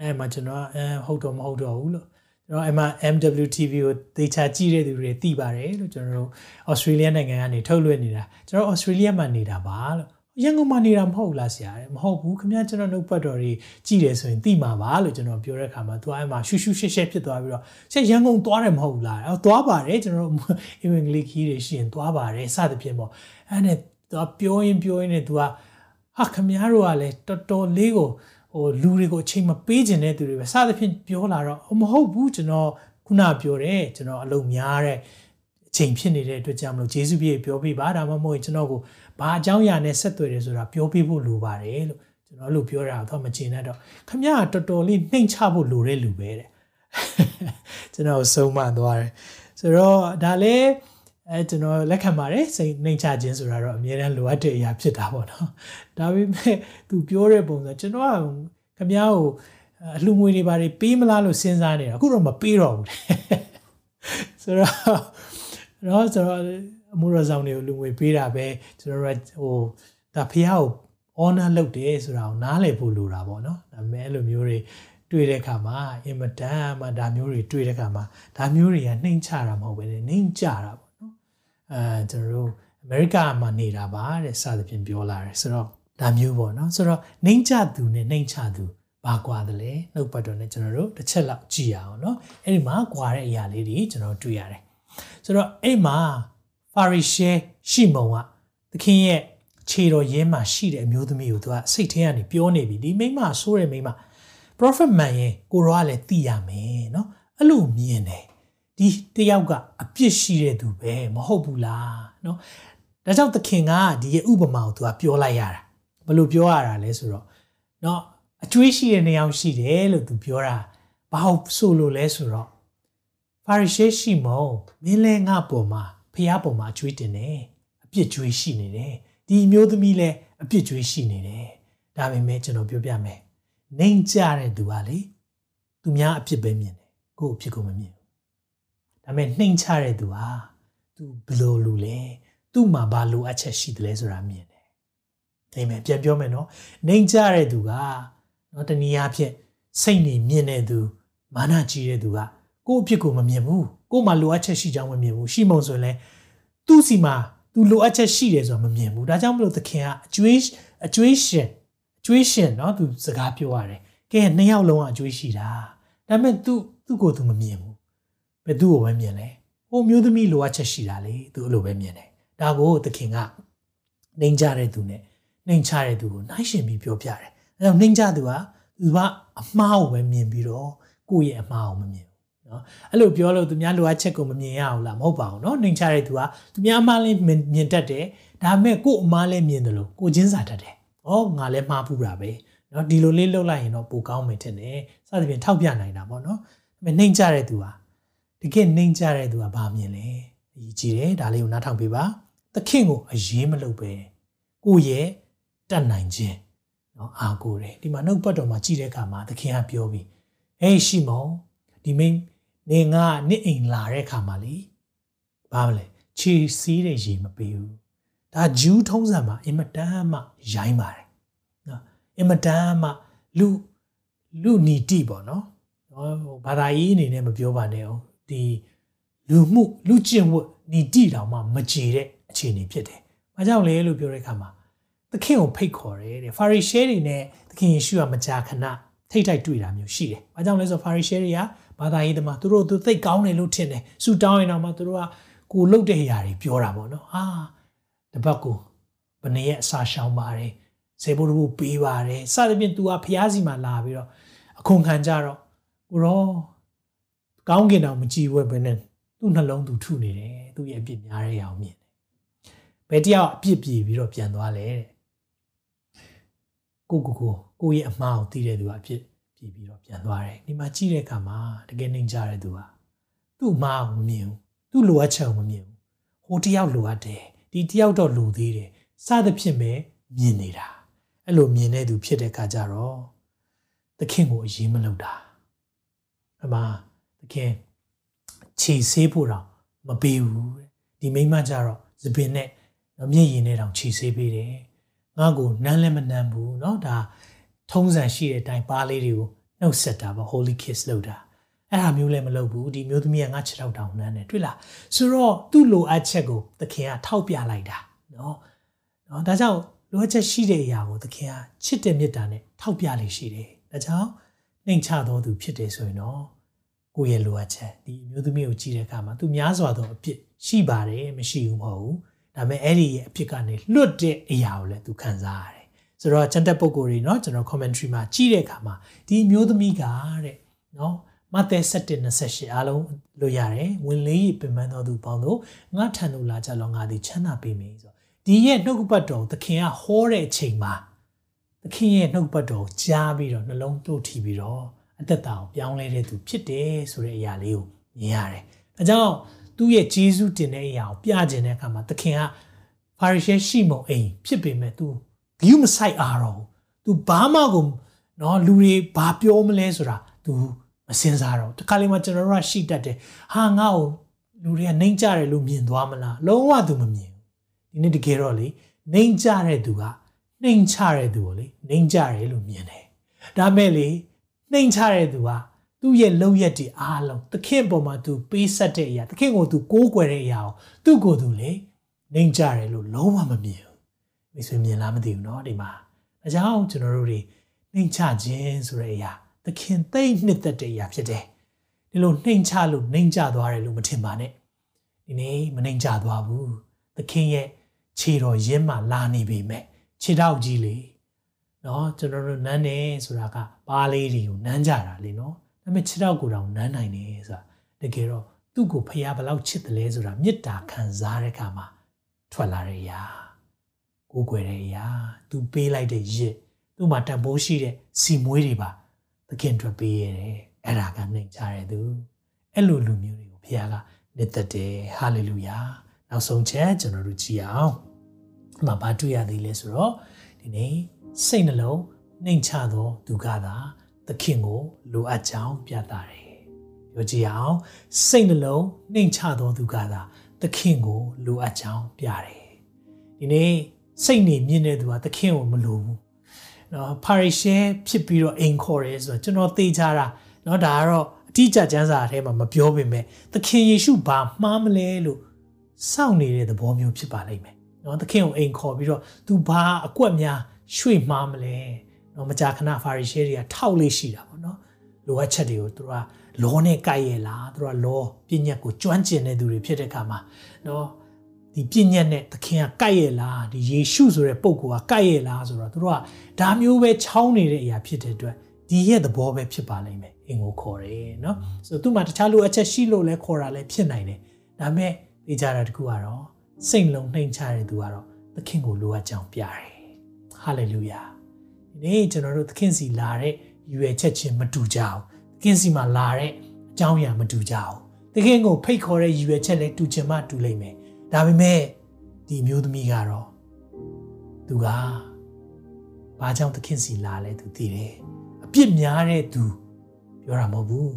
အဲမှာကျွန်တော်အဲဟုတ်တော့မဟုတ်တော့ဘူးလို့ကျွန်တော်အမှ MWTV ကိုသေချာကြည့်တဲ့သူတွေသိပါတယ်လို့ကျွန်တော်တို့ Australia နိုင်ငံကနေထုတ်လွှင့်နေတာကျွန်တော် Australia မှာနေတာပါလို့ ရန်ကုန်မှာနေတာမဟုတ်လားဆရာတဲ့မဟုတ်ဘူးခင်ဗျာကျွန်တော်နှုတ်ပတ်တော်တွေကြည့်တယ်ဆိုရင်သိမှာပါလို့ကျွန်တော်ပြောတဲ့အခါမှာသူအဲ့မှာရှူရှူရှက်ရှက်ဖြစ်သွားပြီးတော့ဆရာရန်ကုန်သွားတယ်မဟုတ်လားအော်သွားပါတယ်ကျွန်တော်တို့အင်္ဂလိပ်ခီးတွေရှိရင်သွားပါတယ်စသဖြင့်ပေါ့အဲ့နဲ့သူပြောရင်ပြောရင်နဲ့သူကဟာခင်ဗျားတို့ကလည်းတော်တော်လေးကိုဟိုလူတွေကိုအချိန်မပေးခြင်းတဲ့သူတွေပဲစသဖြင့်ပြောလာတော့မဟုတ်ဘူးကျွန်တော်ခုနပြောတယ်ကျွန်တော်အလုပ်များတဲ့အချိန်ဖြစ်နေတဲ့အတွက်ကြောင့်မလို့ဂျေစုပြည့်ပြောပြပါဒါမှမဟုတ်ကျွန်တော်ကို ဘာအကြောင်းအရာနဲ့ဆက်သွယ်တယ်ဆိုတာပြောပြဖို့လိုပါတယ်လို့ကျွန်တော်လို့ပြောတာတော့မချင်တတ်တော့ခမရတော်တော်လေးနှိမ်ချဖို့လိုတဲ့လူပဲတဲ့ကျွန်တော်ဆုံးမသွားတယ်ဆိုတော့ဒါလည်းအဲကျွန်တော်လက်ခံပါတယ်စိတ်နှိမ်ချခြင်းဆိုတာတော့အများအားလိုအပ်တဲ့အရာဖြစ်တာပေါ့နော်ဒါပေမဲ့သူပြောတဲ့ပုံစံကျွန်တော်ကခမရကိုအလှငွေတွေဘာတွေပေးမလားလို့စဉ်းစားနေတာအခုတော့မပေးတော့ဘူးဆိုတော့တော့ဆိုတော့ အမှုရဆောင်တွေကိုလူငွေပေးတာပဲကျွန်တော်တို့ဟိုဒါဖះကို honor လုပ်တယ်ဆိုတာကိုနားလည်ဖို့လိုတာပေါ့နော်ဒါမဲ့အဲ့လိုမျိုးတွေတွေ့တဲ့အခါမှာအင်မတန်မှဒါမျိုးတွေတွေ့တဲ့အခါမှာဒါမျိုးတွေကနှိမ်ချတာမဟုတ်ပဲနှိမ်ချတာပေါ့နော်အဲကျွန်တော်တို့အမေရိကမှာနေတာပါတဲ့စသဖြင့်ပြောလာတယ်ဆိုတော့ဒါမျိုးပေါ့နော်ဆိုတော့နှိမ်ချသူနဲ့နှိမ်ချသူဘာကွာတယ်လဲနှုတ်ပတ်တော်နဲ့ကျွန်တော်တို့တစ်ချက်လောက်ကြည့်ရအောင်နော်အဲ့ဒီမှာကွာတဲ့အရာလေးတွေကျွန်တော်တွေ့ရတယ်ဆိုတော့အဲ့မှာ ဖာရီရှဲရှိမုံကသခင်ရဲ့ခြေတော်ရင်းမှာရှိတဲ့အမျိုးသမီးကိုသူကစိတ်ထဲကနေပြောနေပြီဒီမိမဆိုးတဲ့မိမ prophet man ရဲ့ကိုရောကလည်းသိရမယ်เนาะအဲ့လိုမြင်တယ်ဒီတယောက်ကအပြစ်ရှိတဲ့သူပဲမဟုတ်ဘူးလားเนาะဒါကြောင့်သခင်ကဒီရဲ့ဥပမာကိုသူကပြောလိုက်ရတာဘယ်လိုပြောရတာလဲဆိုတော့เนาะအကျွေးရှိတဲ့နေရာရှိတယ်လို့သူပြောတာဘာလို့ဆိုလို့လဲဆိုတော့ဖာရိရှဲရှိမုံမင်းလဲငါပေါ်မှာ ဖះပေါ်မှာအကျွေးတင်တယ်အပြစ်ကျွေးရှိနေတယ်ဒီမျိုးသမီးလဲအပြစ်ကျွေးရှိနေတယ်ဒါပေမဲ့ကျွန်တော်ပြောပြမယ်နှိမ်ကြတဲ့သူကလေသူများအပြစ်ပဲမြင်တယ်ကိုယ့်အပြစ်ကိုမမြင်ဘူးဒါပေမဲ့နှိမ်ချတဲ့သူဟာသူဘလို့လူလဲသူ့မှာဘာလိုအပ်ချက်ရှိတယ်လဲဆိုတာမြင်တယ်အာမင်ပြန်ပြောမယ်နော်နှိမ်ကြတဲ့သူကနော်တနည်းအားဖြင့်စိတ်နေမြင်တဲ့သူမာနကြီးတဲ့သူကကိုယ့်အဖြစ်ကိုမမြင်ဘူး ကိုယ်မှာလိုအပ်ချက်ရှိကြောင်းမမြင်ဘူးရှိမုံဆိုရင်လည်းသူ့စီမှာသူလိုအပ်ချက်ရှိတယ်ဆိုတာမမြင်ဘူးဒါကြောင့်မလို့သခင်ကအကျွေးအကျွေးရှင်အကျွေးရှင်เนาะသူစကားပြောရတယ်ကဲနှစ်ယောက်လုံးကအကျွေးရှိတာဒါပေမဲ့သူသူ့ကိုသူမမြင်ဘူးဘယ်သူ့ကိုပဲမြင်လဲဟိုမျိုးသမီးလိုအပ်ချက်ရှိတာလေသူအဲ့လိုပဲမြင်တယ်ဒါကိုသခင်ကနှိမ်ကြတဲ့သူနဲ့နှိမ်ချတဲ့သူကိုနှိုင်းရှင်ပြီးပြောပြတယ်အဲတော့နှိမ်ကြသူကသူကအမှားကိုပဲမြင်ပြီးတော့ကိုယ့်ရဲ့အမှားကိုမမြင် နော်အဲ့လိုပြောလို့သူများလိုအပ်ချက်ကိုမမြင်ရဘူးလားမဟုတ်ပါဘူးနော်နှိမ်ချတဲ့သူကသူများအမှားလေးမြင်တတ်တယ်ဒါပေမဲ့ကို့အမှားလေးမြင်တယ်လို့ကိုချင်းစာတတ်တယ်ဩငါလည်းမှားဘူးတာပဲနော်ဒီလိုလေးလှုပ်လိုက်ရင်တော့ပိုကောင်းမယ်ထင်တယ်စသဖြင့်ထောက်ပြနိုင်တာပေါ့နော်ဒါပေမဲ့နှိမ်ချတဲ့သူဟာတကယ်နှိမ်ချတဲ့သူကဘာမြင်လဲအရေးကြီးတယ်ဒါလေးကိုနားထောင်ပေးပါသခင်ကိုအရေးမလုပ်ပဲကိုရဲ့တတ်နိုင်ခြင်းနော်အာကိုတယ်ဒီမှာနှုတ်ပတ်တော်မှာကြည့်တဲ့အခါမှာသခင်ကပြောပြီးဟေးရှိမောင်ဒီမင်း နေငါနှစ်အိမ်လာတဲ့အခါမှာလေဘာမလဲခြေစီးတဲ့ရေမပေးဘူးဒါဂျူးထုံးစံမှာအင်မတန်မှရိုင်းပါတယ်နော်အင်မတန်မှလူလူနီတိပေါ့နော်နော်ဘာသာရေးအနေနဲ့မပြောပါနဲ့အောင်ဒီလူမှုလူကျင့်ဝတ်နီတိတောင်မှမကြည်တဲ့အခြေအနေဖြစ်တယ်။ဘာကြောင့်လဲလို့ပြောတဲ့အခါမှာသခင်ကိုဖိတ်ခေါ်တယ်တဲ့ဖာရီရှဲတွေနဲ့သခင်ယေရှုကမကြာခဏထိတ်ထိုက်တွေ့တာမျိုးရှိတယ်။ဘာကြောင့်လဲဆိုဖာရီရှဲတွေက ဘာသာရေးသမားသူတို့သူသိကောင်းတယ်လို့ထင်တယ်။ဆူတောင်းရင်တော့မှသူတို့ကကိုလုတ်တဲ့အရာတွေပြောတာပေါ့နော်။ဟာတပတ်ကိုဘယ်နည်းအစာရှောင်ပါတယ်။စေဖို့တို့ပေးပါတယ်။စသဖြင့် तू ကဖျားစီမှာလာပြီးတော့အခွန်ခံကြတော့ကိုရောကောင်းကင်တော်မကြည့်ဝဲဘဲနဲ့သူ့နှလုံးသူထုနေတယ်သူ့ရဲ့အပြစ်များတဲ့အောင်မြင်တယ်ဘယ်တယောက်အပြစ်ပြေပြီးတော့ပြန်သွားလဲတဲ့ကိုကိုကိုကိုရဲ့အမှားကိုသိတဲ့သူကအပြစ် ပြေပြီးတော့ပြန်သွားတယ်ဒီမှာကြည့်တဲ့အခါမှာတကယ်နှိမ်ကြတဲ့သူကသူ့အမှားကိုမမြင်ဘူးသူ့လိုအပ်ချက်ကိုမမြင်ဘူးဟိုတယောက်လိုအပ်တယ်ဒီတယောက်တော့လိုသေးတယ်စသဖြင့်ပဲမြင်နေတာအဲ့လိုမြင်တဲ့သူဖြစ်တဲ့အခါကျတော့သခင်ကိုအရေးမလုပ်တာအမှသခင်ခြေဆေးဖို့တော့မပေးဘူးဒီမိမကြတော့သပင်နဲ့မျက်ရည်နဲ့တောင်ခြေဆေးပေးတယ်ငါ့ကိုနမ်းလည်းမနမ်းဘူးเนาะဒါ ထုံးစံရှိတဲ့အတိုင်းပါးလေးတွေကိုနှုတ်ဆက်တာပေါ့ holy kiss လို့တာအဲ့ဟာမျိုးလည်းမလုပ်ဘူးဒီမျိုးသမီးကငါခြေထောက်တောင်နန်းတယ်တွေ့လားဆိုတော့သူ့လိုအပ်ချက်ကိုသခင်ကထောက်ပြလိုက်တာနော်နော်ဒါကြောင့်လိုအပ်ချက်ရှိတဲ့အရာကိုသခင်ကချစ်တဲ့မေတ္တာနဲ့ထောက်ပြလေရှိတယ်ဒါကြောင့်နှိမ်ချတော်သူဖြစ်တယ်ဆိုရင်တော့ကိုယ့်ရဲ့လိုအပ်ချက်ဒီမျိုးသမီးကိုကြည့်တဲ့အခါမှာသူများစွာသောအဖြစ်ရှိပါတယ်မရှိဘူးမဟုတ်ဘူးဒါပေမဲ့အဲ့ဒီရဲ့အဖြစ်ကနေလွတ်တဲ့အရာကိုလည်းသူခံစားရတယ် ဆိုတော့ချန်တက်ပုဂ္ဂိုလ်တွေเนาะကျွန်တော် commentary မှာကြည့်တဲ့အခါမှာဒီအမျိုးသမီးကတဲ့เนาะမဿဲ7:28အားလုံးလို့ရတယ်ဝင်လေးပင်ပန်းတော်သူပေါင်းတို့ငါထံသို့လာကြလောငါသည်ချမ်းသာပေးမယ်ဆိုဒီရဲ့နှုတ်ကပတ်တော်သခင်ကဟောတဲ့အချိန်မှာသခင်ရဲ့နှုတ်ပတ်တော်ကြားပြီးတော့နှလုံးတို့ထီပြီးတော့အသက်တာကိုပြောင်းလဲတဲ့သူဖြစ်တယ်ဆိုတဲ့အရာလေးကိုမြင်ရတယ်။ဒါကြောင့်သူ့ရဲ့ဂျေဇုတင်တဲ့အရာကိုပြခြင်းတဲ့အခါမှာသခင်ကဖာရိရှဲရှိမုံအိမ်ဖြစ်ပေမဲ့ तू ဂယုမဆိုင်အားတော့ तू ဘာမှကိုနော်လူတွေဘာပြောမလဲဆိုတာ तू မစင်စားတော့တခါလေးမှကျွန်တော်တို့ကရှိတတ်တယ်ဟာငါ့ကိုလူတွေကနှိမ့်ကြတယ်လို့မြင်သွားမလားလုံးဝ तू မမြင်ဘူးဒီနေ့တကယ်တော့လေနှိမ့်ကြတဲ့သူကနှိမ့်ချတဲ့သူကိုလေနှိမ့်ကြတယ်လို့မြင်တယ်ဒါမဲ့လေနှိမ်ချတဲ့သူကသူ့ရဲ့လုံရက်တွေအားလုံးသခင်ပေါ်မှာသူပေးဆက်တဲ့အရာသခင်ကိုသူကိုးကွယ်တဲ့အရာကိုသူ့ကိုယ်သူလေနှိမ်ချတယ်လို့လုံးဝမမြင်ဘူး မိတ်ဆွေမြင်လားမသိဘူးเนาะဒီမှာဒါကြောင့်ကျွန်တော်တို့တွေနှိမ်ချခြင်းဆိုတဲ့အရာသခင်သိမ့်နှစ်သက်တဲ့အရာဖြစ်တယ်ဒီလိုနှိမ်ချလို့နှိမ်ချသွားတယ်လို့မထင်ပါနဲ့ဒီနေ့မနှိမ်ချသွားဘူးသခင်ရဲ့ခြေတော်ရင်းမှလာနေပြီမဲ့ခြေထောက်ကြီးလေနော်ကျွန်တော်တို့နန်းနေဆိုတာကပါးလေးတွေကိုနန်းကြတာလေနော်ဒါပေမဲ့ခြေထောက်ကိုတောင်နန်းနိုင်တယ်ဆိုတာတကယ်တော့သူ့ကိုဖះဘလောက်ချစ်တယ်လဲဆိုတာမေတ္တာခံစားတဲ့အခါမှာထွက်လာတဲ့အရာ ကိုးကွယ်တဲ့အရာသူပေးလိုက်တဲ့ရစ်သူ့မှာတန်ဖိုးရှိတဲ့စီမွေးတွေပါသခင်အတွက်ပေးရတယ်အဲ့ဒါကနှိမ်ချတဲ့သူအဲ့လိုလူမျိုးတွေကိုဖះကနှစ်သက်တယ်ဟာလေလုယာနောက်ဆုံးချက်ကျွန်တော်တို့ကြည့်အောင်အမှဘာတွေ့ရသေးလဲဆိုတော့ဒီနေ့စိတ်နှလုံးနှိမ်ချသောသူကသာသခင်ကိုလိုအပ်ကြောင်းပြသတယ်။ပြောကြည့်အောင်စိတ်နှလုံးနှိမ်ချသောသူကသာသခင်ကိုလိုအပ်ကြောင်းပြတယ်။ဒီနေ့ စိတ်နေမြင့်တဲ့သူကသခင်ကိုမလိုဘူး။နော်ပါရီရှဲဖြစ်ပြီးတော့အိမ်ခေါ်ရဲဆိုတော့ကျွန်တော်သိကြတာနော်ဒါကတော့အတိအကျကျမ်းစာထဲမှာမပြောပေမဲ့သခင်ယေရှုဘာမှားမလဲလို့စောင့်နေတဲ့သဘောမျိုးဖြစ်ပါလိမ့်မယ်။နော်သခင်ကိုအိမ်ခေါ်ပြီးတော့သူဘာအကွက်များရွှေ့မှားမလဲနော်မကြာခဏဖာရီရှဲတွေကထောက်လေးရှိတာပေါ့နော်လိုအပ်ချက်တွေကိုသူတို့ကလောနဲ့ကြိုက်ရလားသူတို့ကလောပြည့်ညက်ကိုကျွမ်းကျင်တဲ့သူတွေဖြစ်တဲ့အခါမှာနော် ဒီပြည့်ညက်နဲ့သခင်ကကြိုက်ရလားဒီယေရှုဆိုတဲ့ပုံကကြိုက်ရလားဆိုတော့သူတို့ကဒါမျိုးပဲချောင်းနေတဲ့အရာဖြစ်တဲ့အတွက်ဒီရဲ့သဘောပဲဖြစ်ပါလိမ့်မယ်အင်ကိုခေါ်တယ်နော်ဆိုတော့သူ့မှာတခြားလိုအပ်ချက်ရှိလို့လဲခေါ်တာလဲဖြစ်နိုင်တယ်ဒါပေမဲ့သိကြတာတခုကတော့စိတ်လုံးနှိမ်ချတဲ့သူကတော့သခင်ကိုလိုအပ်ကြောင်းပြတယ်ဟာလေလုယာဒီနေ့ကျွန်တော်တို့သခင်စီလာတဲ့ရွယ်ချက်ချင်းမတူကြအောင်သခင်စီမှာလာတဲ့အကြောင်းအရာမတူကြအောင်သခင်ကိုဖိတ်ခေါ်တဲ့ရည်ရွယ်ချက်လည်းတူချင်မှတူလိမ့်မယ် ဒါပေမဲ့ဒီမျိုးသမီးကတော့သူကဘာကြောင့်သခင်စီလာလဲသူသိတယ်အပြစ်များတဲ့သူပြောတာမဟုတ်ဘူး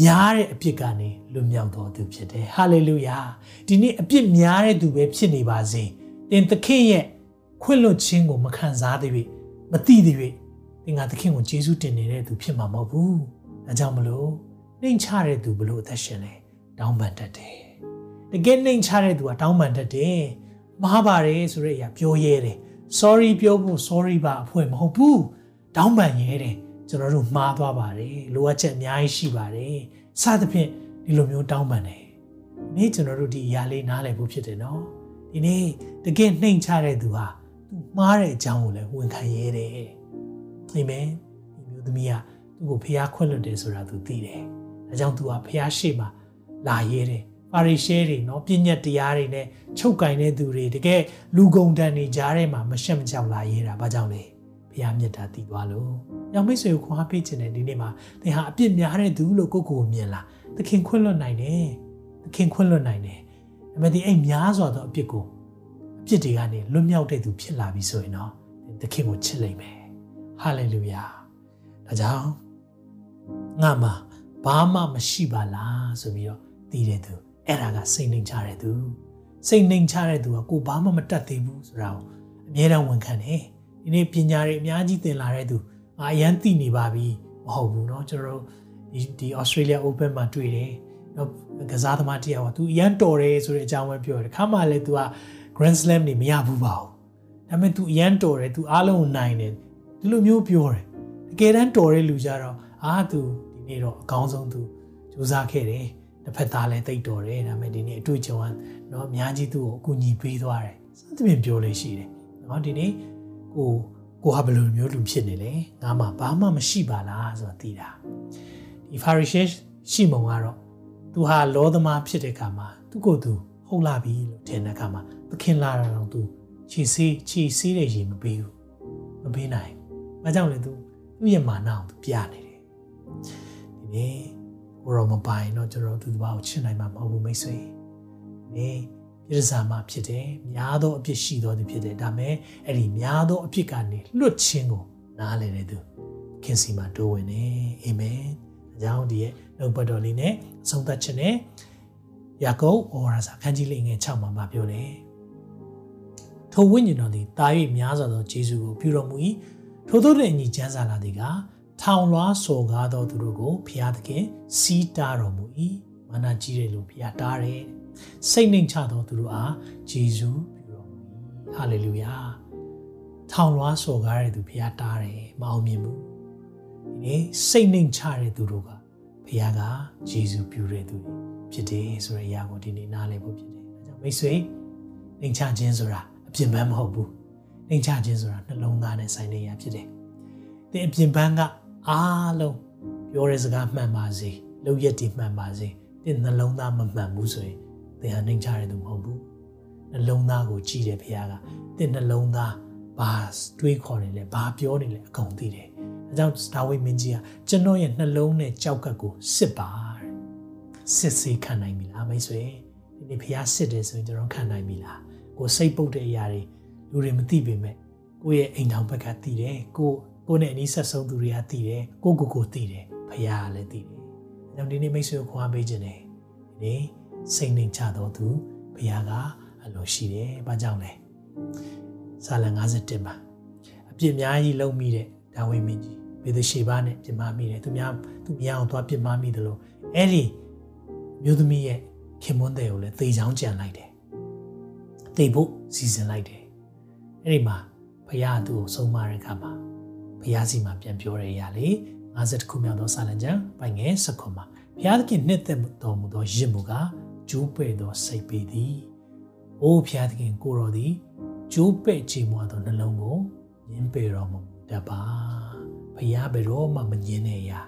များတဲ့အပြစ်ကနေလွတ်မြောက်တော်သူဖြစ်တယ်ဟာလေလုယာဒီနေ့အပြစ်များတဲ့သူပဲဖြစ်နေပါစေတင်သခင်ရဲ့ခွင့်လွှတ်ခြင်းကိုမခံစားသေးပြီမသိသေးပြီသင်ကသခင်ကိုယေရှုတင်နေတဲ့သူဖြစ်မှာမဟုတ်ဘူးဒါကြောင့်မလို့နှိမ်ချတဲ့သူဘလို့အသက်ရှင်လဲတောင်းပန်တတ်တယ် တကယ်နှိမ်ချတဲ့သူကတောင်းပန်တတ်တယ်မှားပါတယ်ဆိုတဲ့အရာပြောရဲတယ် sorry ပြောဖို့ sorry ပါအဖွဲမဟုတ်ဘူးတောင်းပန်ရဲတယ်ကျွန်တော်တို့မှားသွားပါတယ်လိုအပ်ချက်အများကြီးရှိပါတယ်စသဖြင့်ဒီလိုမျိုးတောင်းပန်တယ်ဒီနေ့ကျွန်တော်တို့ဒီအရာလေးနားလည်ဖို့ဖြစ်တယ်နော်ဒီနေ့တကယ်နှိမ်ချတဲ့သူဟာသူမှားတဲ့အကြောင်းကိုလည်းဝန်ခံရဲတယ်အာမင်ဒီမျိုးသမီးကသူ့ကိုဖျားခွင့်လွတ်တယ်ဆိုတာသူသိတယ်ဒါကြောင့်သူကဖျားရှိမှလာရဲတယ် ပါရီရှဲတွေเนาะပြည့်ညက်တရားတွေနဲ့ချုပ်ကင်တဲ့သူတွေတကယ်လူကုန်တန်နေကြားထဲမှာမရှက်မကြောက်လာရဲတာဘာကြောင့်လဲဘုရားမြတ်တာတည်သွားလို့။ရောင်မိတ်ဆွေကိုခွန်အားပေးခြင်းတဲ့ဒီနေ့မှာသင်ဟာအပြစ်များတဲ့သူလို့ကိုယ့်ကိုယ်မြင်လာ။သခင်ခွင့်လွတ်နိုင်တယ်။သခင်ခွင့်လွတ်နိုင်တယ်။ဒါပေမဲ့ဒီအဲ့များစွာသောအပြစ်ကိုအပြစ်တွေကနေလွတ်မြောက်တဲ့သူဖြစ်လာပြီဆိုရင်တော့သခင်ကိုချစ်လိမ့်မယ်။ဟာလေလုယာ။ဒါကြောင့်ငါမှာဘာမှမရှိပါလားဆိုပြီးတော့သိတဲ့သူ အဲ့ဒါကစိတ်နှိမ်ချတဲ့သူစိတ်နှိမ်ချတဲ့သူကကိုဘာမှမတတ်သေးဘူးဆိုတာကိုအမြဲတမ်းဝန်ခံတယ်ဒီနေ့ပညာတွေအများကြီးသင်လာတဲ့သူငါအရန်သိနေပါပြီမဟုတ်ဘူးเนาะကျွန်တော်တို့ဒီဒီ Australia Open မှာတွေ့တယ်เนาะကစားသမားတယောက်က तू အရန်တော်တယ်ဆိုတဲ့အကြောင်းပဲပြောတယ်ခါမှလည်း तू က Grand Slam နေမရဘူးပါဘူးဒါပေမဲ့ तू အရန်တော်တယ် तू အားလုံးကိုနိုင်တယ်ဒီလိုမျိုးပြောတယ်တကယ်တမ်းတော်တဲ့လူကြတော့အာ तू ဒီနေ့တော့အကောင်းဆုံး तू စူးစမ်းခဲ့တယ် တစ်ဖက်သားလည်းတိတ်တော်တယ်ဒါပေမဲ့ဒီနေ့အတွေ့အကြုံကเนาะအများကြီးသူ့ကိုအကူအညီပေးသွားတယ်စသဖြင့်ပြောလို့ရှိတယ်เนาะဒီနေ့ကိုကိုဟာဘယ်လိုမျိုးလူဖြစ်နေလဲငါမှဘာမှမရှိပါလားဆိုတာသိတာဒီဖာရီရှဲရှိမုံကတော့သူဟာလောသမားဖြစ်တဲ့အခါမှာသူ့ကိုယ်သူဟုတ်လာပြီလို့ထင်တဲ့အခါမှာသခင်လာတော့သူခြေဆေးခြေဆေးတဲ့ရေမပေးဘူးမပေးနိုင်။ဘာကြောင့်လဲသူသူ့ရဲ့မာနအောင်သူပြနေတယ်။ဒီနေ့ ကိုရောမပိုင်တော့ကျွန်တော်သူ့ဘာကိုချစ်နိုင်မှာမဟုတ်ဘူးမိတ်ဆွေ။ဒီပြစ္ဆာမဖြစ်တယ်များသောအဖြစ်ရှိသောသူဖြစ်တယ်ဒါမဲ့အဲ့ဒီများသောအဖြစ်ကနေလွတ်ခြင်းကိုနားလည်တဲ့သူခင်စီမှာတိုးဝင်နေအာမင်အကြောင်းဒီရဲ့နှုတ်ပတ်တော်လေးနဲ့အဆုံးသတ်ခြင်းနဲ့ယာကုပ်ဩဝါဒစာခန်းကြီးလေးငယ်6မှာမပြောတယ်ထိုဝိညာဉ်တော်သည်တာ၍များစွာသောဂျေဇုကိုပြုတော်မူ၏ထို့သောတဲ့အညီကျမ်းစာလာသည်က ထောင်လွှားစော်ကားသောသူတို့ကိုဖျားသခင်စီးတားတော်မူ၏မာနကြီးတယ်လို့ဖျားတားတယ်စိတ်နှိမ်ချသောသူတို့အားဂျေဇုပြုတော်မူ၏ဟာလေလုယာထောင်လွှားစော်ကားတဲ့သူဖျားတားတယ်မအောင်မြင်ဘူးဒီနေ့စိတ်နှိမ်ချတဲ့သူတို့ကဖျားကဂျေဇုပြုတဲ့သူတွေဖြစ်တယ်ဆိုတဲ့အရာကိုဒီနေ့နားလည်ဖို့ဖြစ်တယ်ဒါကြောင့်မိတ်ဆွေနှိမ်ချခြင်းဆိုတာအပြင်ပန်းမဟုတ်ဘူးနှိမ်ချခြင်းဆိုတာနှလုံးသားနဲ့ဆိုင်တဲ့အရာဖြစ်တယ်သင်အပြင်ပန်းက အားလုံးပြောတဲ့စကားမှန်ပါစေလုပ်ရက်တွေမှန်ပါစေသင်နှလုံးသားမမှန်ဘူးဆိုရင်သင်ဟာနှိမ်ချရသူမဟုတ်ဘူးနှလုံးသားကိုကြည့်တယ်ဖခင်ကသင်နှလုံးသားဘာတွေးခေါ်နေလဲဘာပြောနေလဲအကုန်သိတယ်အဲကြောင့်ဒါဝိမင်းကြီးကကျွန်တော်ရဲ့နှလုံးနဲ့ကြောက်ကပ်ကိုစစ်ပါစစ်စေးခံနိုင်ပြီလားမိတ်ဆွေဒီနေ့ဖခင်စစ်တယ်ဆိုရင်ကျွန်တော်ခံနိုင်ပြီလားကိုစိတ်ပုတ်တဲ့အရာတွေလူတွေမသိပေမဲ့ကိုယ့်ရဲ့အိမ်ထောင်ဘက်ကသိတယ်ကို ကိုနဲ့အနီးဆက်ဆုံးသူတွေကသိတယ်ကိုကိုကိုသိတယ်ဖခင်ကလည်းသိတယ်အဲကြောင့်ဒီနေ့မိတ်ဆွေကိုခွာပေးခြင်းတယ်ဒီနေ့စိတ်နှိမ်ချတော်သူဘုရားကအလိုရှိတယ်။ဘာကြောင့်လဲ။ဇာလံ51မှာအပြစ်များကြီးလုံးမိတဲ့ဒါဝိမင်းကြီးဘေဒရှေဘာနဲ့ပြစ်မှားမိတယ်။သူများသူများအောင်သွားပြစ်မှားမိတယ်လို့အဲ့ဒီမျိုးသမီးရဲ့ခင်မွန်းတဲ့ကိုလည်းသေချောင်းကြံလိုက်တယ်။သေဖို့စီစဉ်လိုက်တယ်။အဲ့ဒီမှာဘုရားသူ့ကိုဆုံးမတဲ့အခါမှာ ဘုရားစီမှာပြန်ပြောတဲ့အရာလေ50ခုမြောက်သောစာလံကျမ်းပိုင်ငယ်၁9မှာဘုရားသခင်နှစ်သက်တော်မူသောရစ်မှုကကျိုးပဲ့သောစိတ်ပေသည်။အိုးဖျားသခင်ကိုတော်သည်ကျိုးပဲ့ချေမွာသောနှလုံးကိုညင်းပေတော်မူတတ်ပါ။ဖျားဘယ်တော့မှမငင်းတဲ့အရာ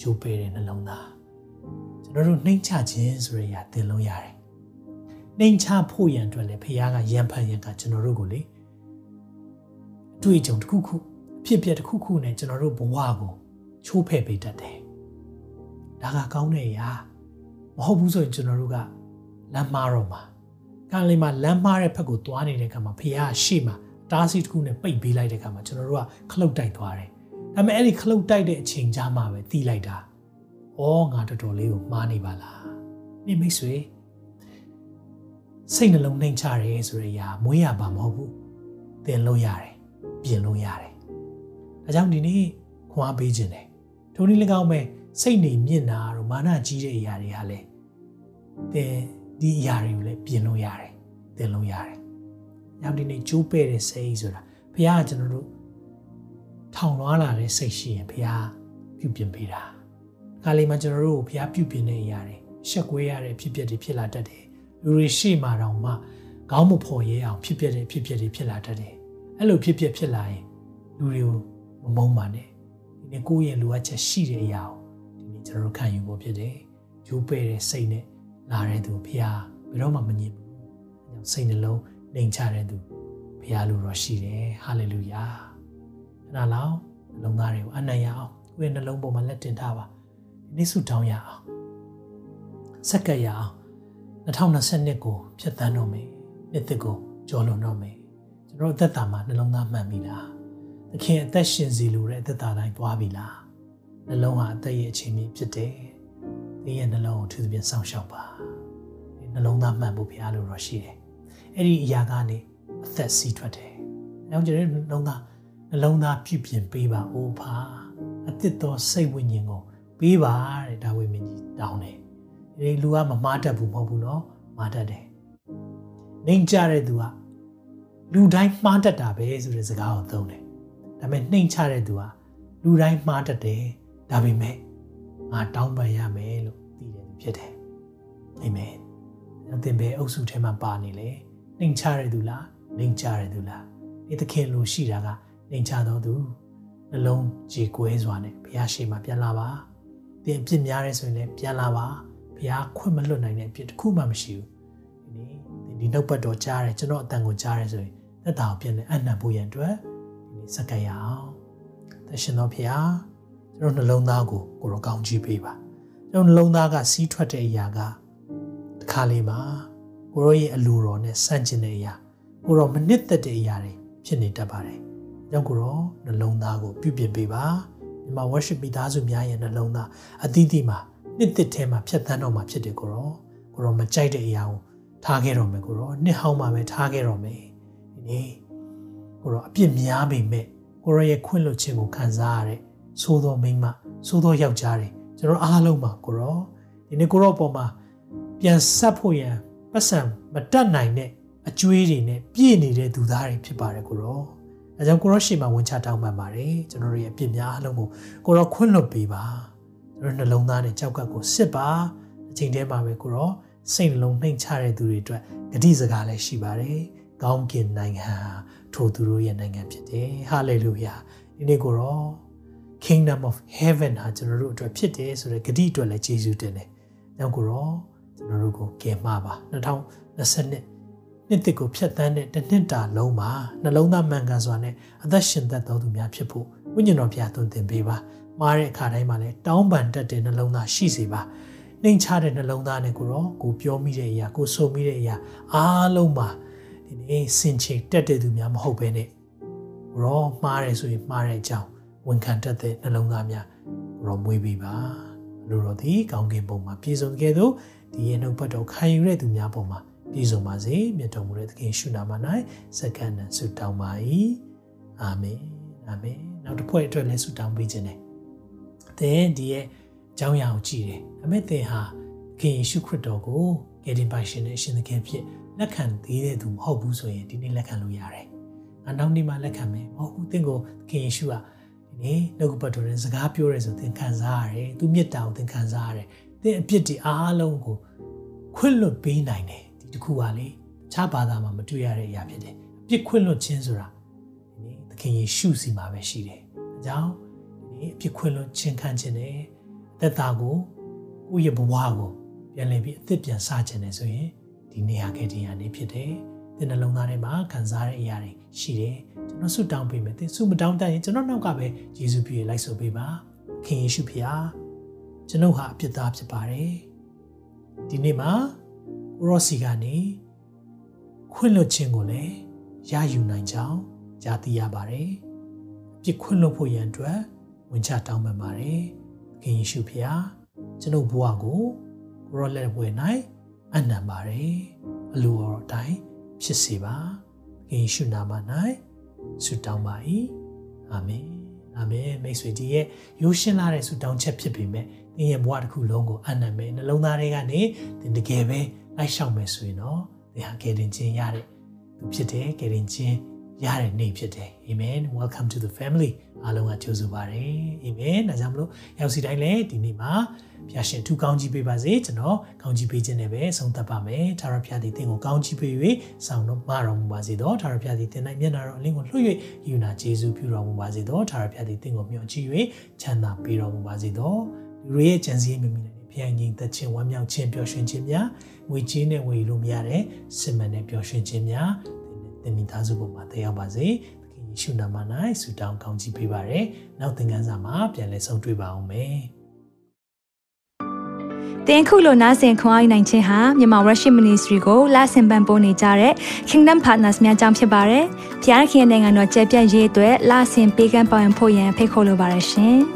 ကျိုးပဲ့တဲ့နှလုံးသားကျွန်တော်တို့နှိမ်ချခြင်းဆိုတဲ့အရာသင်လို့ရတယ်။နှိမ်ချဖို့ရန်အတွက်လည်းဖျားကရံဖန်ရံကကျွန်တော်တို့ကိုလေအတွေ့အကြုံတစ်ခုခုအ ဖြစ်ပြက်တစ်ခုခုနဲ့ကျွန်တော်တို့ဘဝကိုချိုးဖဲ့ပေးတတ်တယ်။ဒါကကောင်းတဲ့အရာ။ဒမဟုတ်ဘူးဆိုရင်ကျွန်တော်တို့ကလမ်းမားတော့မှာကံလေးမှာလမ်းမားတဲ့ဘက်ကိုသွားနေတဲ့အခါမှာဖះရှေ့မှာတားစီတစ်ခုနဲ့ပိတ်ပေးလိုက်တဲ့အခါမှာကျွန်တော်တို့ကခလုတ်တိုက်သွားတယ်ဒါပေမဲ့အဲ့ဒီခလုတ်တိုက်တဲ့အချိန်ကြာမှပဲတီးလိုက်တာ။အော်ငါတော်တော်လေးကိုမှားနေပါလား။ဒီမိတ်ဆွေစိတ်နှလုံးနှိမ်ချရဲဆိုတဲ့အရာမွေးရပါမဟုတ်ဘူး။သင်လို့ရတယ်။ပြင်လို့ရတယ်။ ဒါကြောင့်ဒီနေ့ခွန်အားပေးခြင်းတယ်။ထိုနည်း၎င်းပဲစိတ်နေမြင့်တာတို့မာနကြီးတဲ့အရာတွေဟာလေသင်ဒီအရာတွေကိုလည်းပြင်လို့ရတယ်။သင်လို့ရတယ်။ညောင်ဒီနေ့ကျိုးပဲ့တဲ့စိတ်ဆိုတာဘုရားကကျွန်တော်တို့ထောင်လွှားလာတဲ့စိတ်ရှိရင်ဘုရားပြုပြင်ပေးတာ။ခါလေးမှာကျွန်တော်တို့ဘုရားပြုပြင်တဲ့အရာတွေရှက်ကွဲရတဲ့ဖြစ်ပျက်တွေဖြစ်လာတတ်တယ်။လူတွေရှေ့မှာတောင်မှခေါင်းမဖော်ရဲအောင်ဖြစ်ပျက်တဲ့ဖြစ်ပျက်တွေဖြစ်လာတတ်တယ်။အဲ့လိုဖြစ်ပျက်ဖြစ်လာရင်လူတွေကို မမုန်းပါနဲ့။ဒီနေ့ကိုယ့်ရဲ့လိုအပ်ချက်ရှိတဲ့အရာကိုဒီနေ့ကျွန်တော်တို့ခံယူဖို့ဖြစ်တယ်။ဂျိုးပဲ့တဲ့စိတ်နဲ့လာတဲ့သူဘုရားဘယ်တော့မှမငြင်းဘူး။အဲကြောင့်စိတ်နှလုံးနှိမ်ချတဲ့သူဘုရားလိုတော့ရှိတယ်။ဟာလေလုယာ။ခဏလောက်နှလုံးသားတွေကိုအနံ့ရအောင်ကိုယ့်ရဲ့နှလုံးပေါ်မှာလက်တင်ထားပါဒီနေ့ဆုတောင်းရအောင်စက္ကပ်ရအောင်2022ကိုဖြတ်သန်းတော့မယ်နှစ်သစ်ကိုကျော်လွန်တော့မယ်ကျွန်တော်အသက်တာမှာနှလုံးသားမှန်ပြီလား သခင်အသက်ရှင်စီလိုတဲ့အသက်တာတိုင်းသွားပြီလားနှလုံးဟာအသက်ရဲ့အချိန်ကြီးဖြစ်တယ်သင်ရဲ့နှလုံးကိုသူသဖြင့်စောင့်ရှောက်ပါဒီနှလုံးသားမှန်ဖို့ဘုရားလိုတော့ရှိတယ်အဲ့ဒီအရာကနေအသက်စီးထွက်တယ်။အဲကြောင့်ကျွန်တော်နှလုံးသားနှလုံးသားပြုပြင်ပေးပါအိုးဖာအသစ်သောစိတ်ဝိညာဉ်ကိုပေးပါတဲ့ဒါဝိမင်းကြီးတောင်းတယ်ဒီလူကမမားတတ်ဘူးမဟုတ်ဘူးနော်မားတတ်တယ်နှိမ်ကြတဲ့သူကလူတိုင်းမှားတတ်တာပဲဆိုတဲ့စကားကိုသုံးတယ် ဒါပေမဲ့နှိမ်ချတဲ့သူကလူတိုင်းမှားတတ်တယ်ဒါပေမဲ့ငါတောင်းပန်ရမယ်လို့သိတယ်ဖြစ်တယ်အာမင်အသင်ပဲအုပ်စုထဲမှာပါနေလေနှိမ်ချတဲ့သူလားနှိမ်ချတဲ့သူလားဒီသခင်လိုရှိတာကနှိမ်ချတော်သူနှလုံးကြေကွဲစွာနဲ့ဘုရားရှိခိုးပြန်လာပါသင်အပြစ်များရဲဆိုရင်လည်းပြန်လာပါဘုရားခွင့်မလွတ်နိုင်တဲ့အပြစ်တစ်ခုမှမရှိဘူးဒီနေ့သင်ဒီနှုတ်ပတ်တော်ကြားတယ်ကျွန်တော်အတန်ကိုကြားတယ်ဆိုရင်သက်တာကိုပြန်လဲအနံ့ဖို့ရန်အတွက်ဒီနေ့ စက္ကရအောင်သရှင်တော်ဘုရားကျွန်တော်နှလုံးသားကိုကိုရောကောင်းချီးပေးပါကျွန်တော်နှလုံးသားကစီးထွက်တဲ့အရာကတခါလေးမှာကိုရောရဲ့အလိုတော်နဲ့ဆန့်ကျင်တဲ့အရာကိုရောမနစ်သက်တဲ့အရာတွေဖြစ်နေတတ်ပါတယ်ကြောင့်ကိုရောနှလုံးသားကိုပြုပြင်ပေးပါဒီမှာ worship မိသားစုများရဲ့နှလုံးသားအသီးသီးမှာနှစ်သစ်ထဲမှာဖြတ်သန်းတော့မှာဖြစ်တယ်ကိုရောကိုရောမကြိုက်တဲ့အရာကိုထားခဲ့တော့မယ်ကိုရောနှစ်ဟောင်းမှာပဲထားခဲ့တော့မယ်ဒီနေ့ ကိုရောအပြစ်များပေမဲ့ကိုရောရဲ့ခွင့်လွှတ်ခြင်းကိုခံစားရတဲ့သိုးသောမိန်းမသိုးသောယောက်ျားတွေကျွန်တော်အားလုံးပါကိုရောဒီနေ့ကိုရောအပေါ်မှာပြန်ဆက်ဖို့ရန်ပတ်စံမတတ်နိုင်တဲ့အကျွေးတွေနဲ့ပြည့်နေတဲ့သူသားတွေဖြစ်ပါတယ်ကိုရောအဲကြောင့်ကိုရောရှေ့မှာဝင်ချတောင်းပန်ပါတယ်ကျွန်တော်တို့ရဲ့အပြစ်များအလုံးကိုကိုရောခွင့်လွှတ်ပေးပါကျွန်တော်နှလုံးသားနဲ့ကြောက်ကပ်ကိုစစ်ပါအချိန်တည်းမှာပဲကိုရောစိတ်နှလုံးနှိမ်ချတဲ့သူတွေအတွက်ဂတိစကားလည်းရှိပါတယ်ကောင်းကင်နိုင်ငံ ထိုသူတို့ရဲ့နိုင်ငံဖြစ်တယ်ဟာလေလုယာဒီနေ့ကိုရော kingdom of heaven ဟာကျွန်တော်တို့အတွက်ဖြစ်တယ်ဆိုတဲ့ဂတိအတွက်လည်းယေရှုတင်တယ်။နောက်ကိုရောကျွန်တော်တို့ကိုကယ်မပါ2020နှစ်တစ်ကိုဖြတ်သန်းတဲ့တစ်နှစ်တာလုံးမှာနှလုံးသားမှန်ကန်စွာနဲ့အသက်ရှင်သက်တော်သူများဖြစ်ဖို့ဝိညာဉ်တော်ဘုရားသွန်သင်ပေးပါမှားတဲ့အခါတိုင်းမှာလည်းတောင်းပန်တတ်တဲ့နှလုံးသားရှိစေပါနှိမ်ချတဲ့နှလုံးသားနဲ့ကိုရောကိုပြောမိတဲ့အရာကိုဆိုမိတဲ့အရာအားလုံးမှာ ဒီနေ့စင်ချေတက်တဲ့သူများမဟုတ်ဘဲနဲ့ရောမှားတယ်ဆိုရင်မှားတဲ့အကြောင်းဝန်ခံတတ်တဲ့နှလုံးသားများရောမွေးပေးပါလူတော်သည်ကောင်းကင်ဘုံမှာပြည့်စုံခဲ့သောဒီရဲ့နှုတ်ပတ်တော်ခံယူတဲ့သူများပုံမှာပြည့်စုံပါစေမြတ်တော်မူတဲ့သခင်ရှုနာမ၌စက္ကန့်နဲ့ဆုတောင်းပါ၏အာမင်အာမင်နောက်တစ်ဖွဲ့အတွက်လည်းဆုတောင်းပေးခြင်းနဲ့သင်ဒီရဲ့အကြောင်းအရာကိုကြည့်တယ်ဒါပေမဲ့သင်ဟာသခင်ယေရှုခရစ်တော်ကိုကယ်တင်ပါရှင်နဲ့အရှင်သခင်ဖြစ် လက်ခံသေးတဲ့သူမဟုတ်ဘူးဆိုရင်ဒီနေ့လက်ခံလို့ရတယ်ငါနောက်နေ့မှလက်ခံမယ်မဟုတ်ဘူးသင်ကိုသခင်ယေရှုကဒီနေ့နှုတ်ကပတ်တော်နဲ့စကားပြောရဲဆိုသင်ခံစားရတယ်သူမြတ်တာကိုသင်ခံစားရတယ်သင်အပြစ်တွေအားလုံးကိုခွင့်လွတ်ပေးနိုင်တယ်ဒီတစ်ခုကလေတခြားဘာသာမှာမတွေ့ရတဲ့အရာဖြစ်တယ်အပြစ်ခွင့်လွတ်ခြင်းဆိုတာဒီနေ့သခင်ယေရှုစီမှာပဲရှိတယ်အကြောင်းဒီနေ့အပြစ်ခွင့်လွတ်ခြင်းခံခြင်းနဲ့အသက်တာကိုကိုယ့်ရဲ့ဘဝကိုပြန်လည်ပြီးအသက်ပြန်စခြင်းနဲ့ဆိုရင် ဒီနေရာခဲ့ခြင်းရနေဖြစ်တယ်သင်နှလုံးသားထဲမှာခံစားတဲ့အရာတွေရှိတယ်ကျွန်တော်ဆုတောင်းပေးမယ်သင်ဆုမတောင်းတတ်ရင်ကျွန်တော်နောက်ကပဲယေရှုပြည့်လိုက်ဆိုပေးပါခင်ယေရှုဖျားကျွန်ုပ်ဟာအပြစ်သားဖြစ်ပါတယ်ဒီနေ့မှာကိုရော့စီကနေခွင့်လွတ်ခြင်းကိုလည်းရယူနိုင်ကြောင်းကြားသိရပါတယ်။အပြစ်ခွင့်လွတ်ဖို့ရန်အတွက်ဝင်ချတောင်းပန်ပါတယ်။သခင်ယေရှုဖခင်ကျွန်ုပ်ဘဝကိုကိုရော့လက်ဝဲ၌ အနံပါတယ်။အလိုတော်အတိုင်းဖြစ်စေပါ။သခင်ယေရှုနာမ၌ဆုတောင်းပါ၏။အာမင်။အာမင်မိတ်ဆွေကြီးရဲ့ရိုးရှင်းလာတဲ့ဆုတောင်းချက်ဖြစ်ပေမဲ့သင်ရဲ့ဘဝတစ်ခုလုံးကိုအနံမယ်နှလုံးသားထဲကနေသင်တကယ်ပဲလိုက်ရှောက်မယ်ဆိုရင်တော့သင်ဟာကယ်တင်ခြင်းရတဲ့သူဖြစ်တယ်ကယ်တင်ခြင်း ရတဲ့နေ့ဖြစ်တယ်အာမင် welcome to the family အားလုံးကကြိုဆိုပါရစေအာမင်ဒါကြောင့်မလို့ရောက်စီတိုင်းလည်းဒီနေ့မှာဖျာရှင်ထူကောင်းကြီးပေးပါစေကျွန်တော်ကောင်းကြီးပေးခြင်းနဲ့ပဲဆုံးသက်ပါမယ်ထာဝရဘုရားသည်သင်ကိုကောင်းကြီးပေး၍ဆောင်တော်မတော်မူပါစေတော့ထာဝရဘုရားသည်သင်၌မျက်နာတော်အလင်းကိုလွှတ်၍ယူနာကျေးဇူးပြုတော်မူပါစေတော့ထာဝရဘုရားသည်သင်ကိုမျှော်ကြည့်၍ချမ်းသာပေးတော်မူပါစေတော့လူရဲ့ကြံစည်မိမိနဲ့ဖျာငြိမ်သက်ခြင်းဝမ်းမြောက်ခြင်းပျော်ရွှင်ခြင်းများငွေကြေးနဲ့ဝယ်လို့မရတဲ့စစ်မှန်တဲ့ပျော်ရွှင်ခြင်းများ သင်မိသားစုပေါ်မှာတက်ရောက်ပါစေသခင်ယေရှုနာမ၌ဆုတောင်းကောင်းချီးပေးပါရယ်နောက်သင်ခန်းစာမှာပြန်လည်ဆုံတွေ့ပါအောင်မယ်တင်ခုလိုနာဆင်ခွန်အားနိုင်ခြင်းဟာမြန်မာ Worship Ministry ကိုလာဆင်ပန်ပိုးနေကြတဲ့ Kingdom Partners များအကြောင်းဖြစ်ပါတယ်။ဖျားခင်နိုင်ငံတော်ကျယ်ပြန့်ရေးအတွက်လာဆင်ပေးကမ်းပောင်းဖို့ရန်ဖိတ်ခေါ်လိုပါတယ်ရှင်။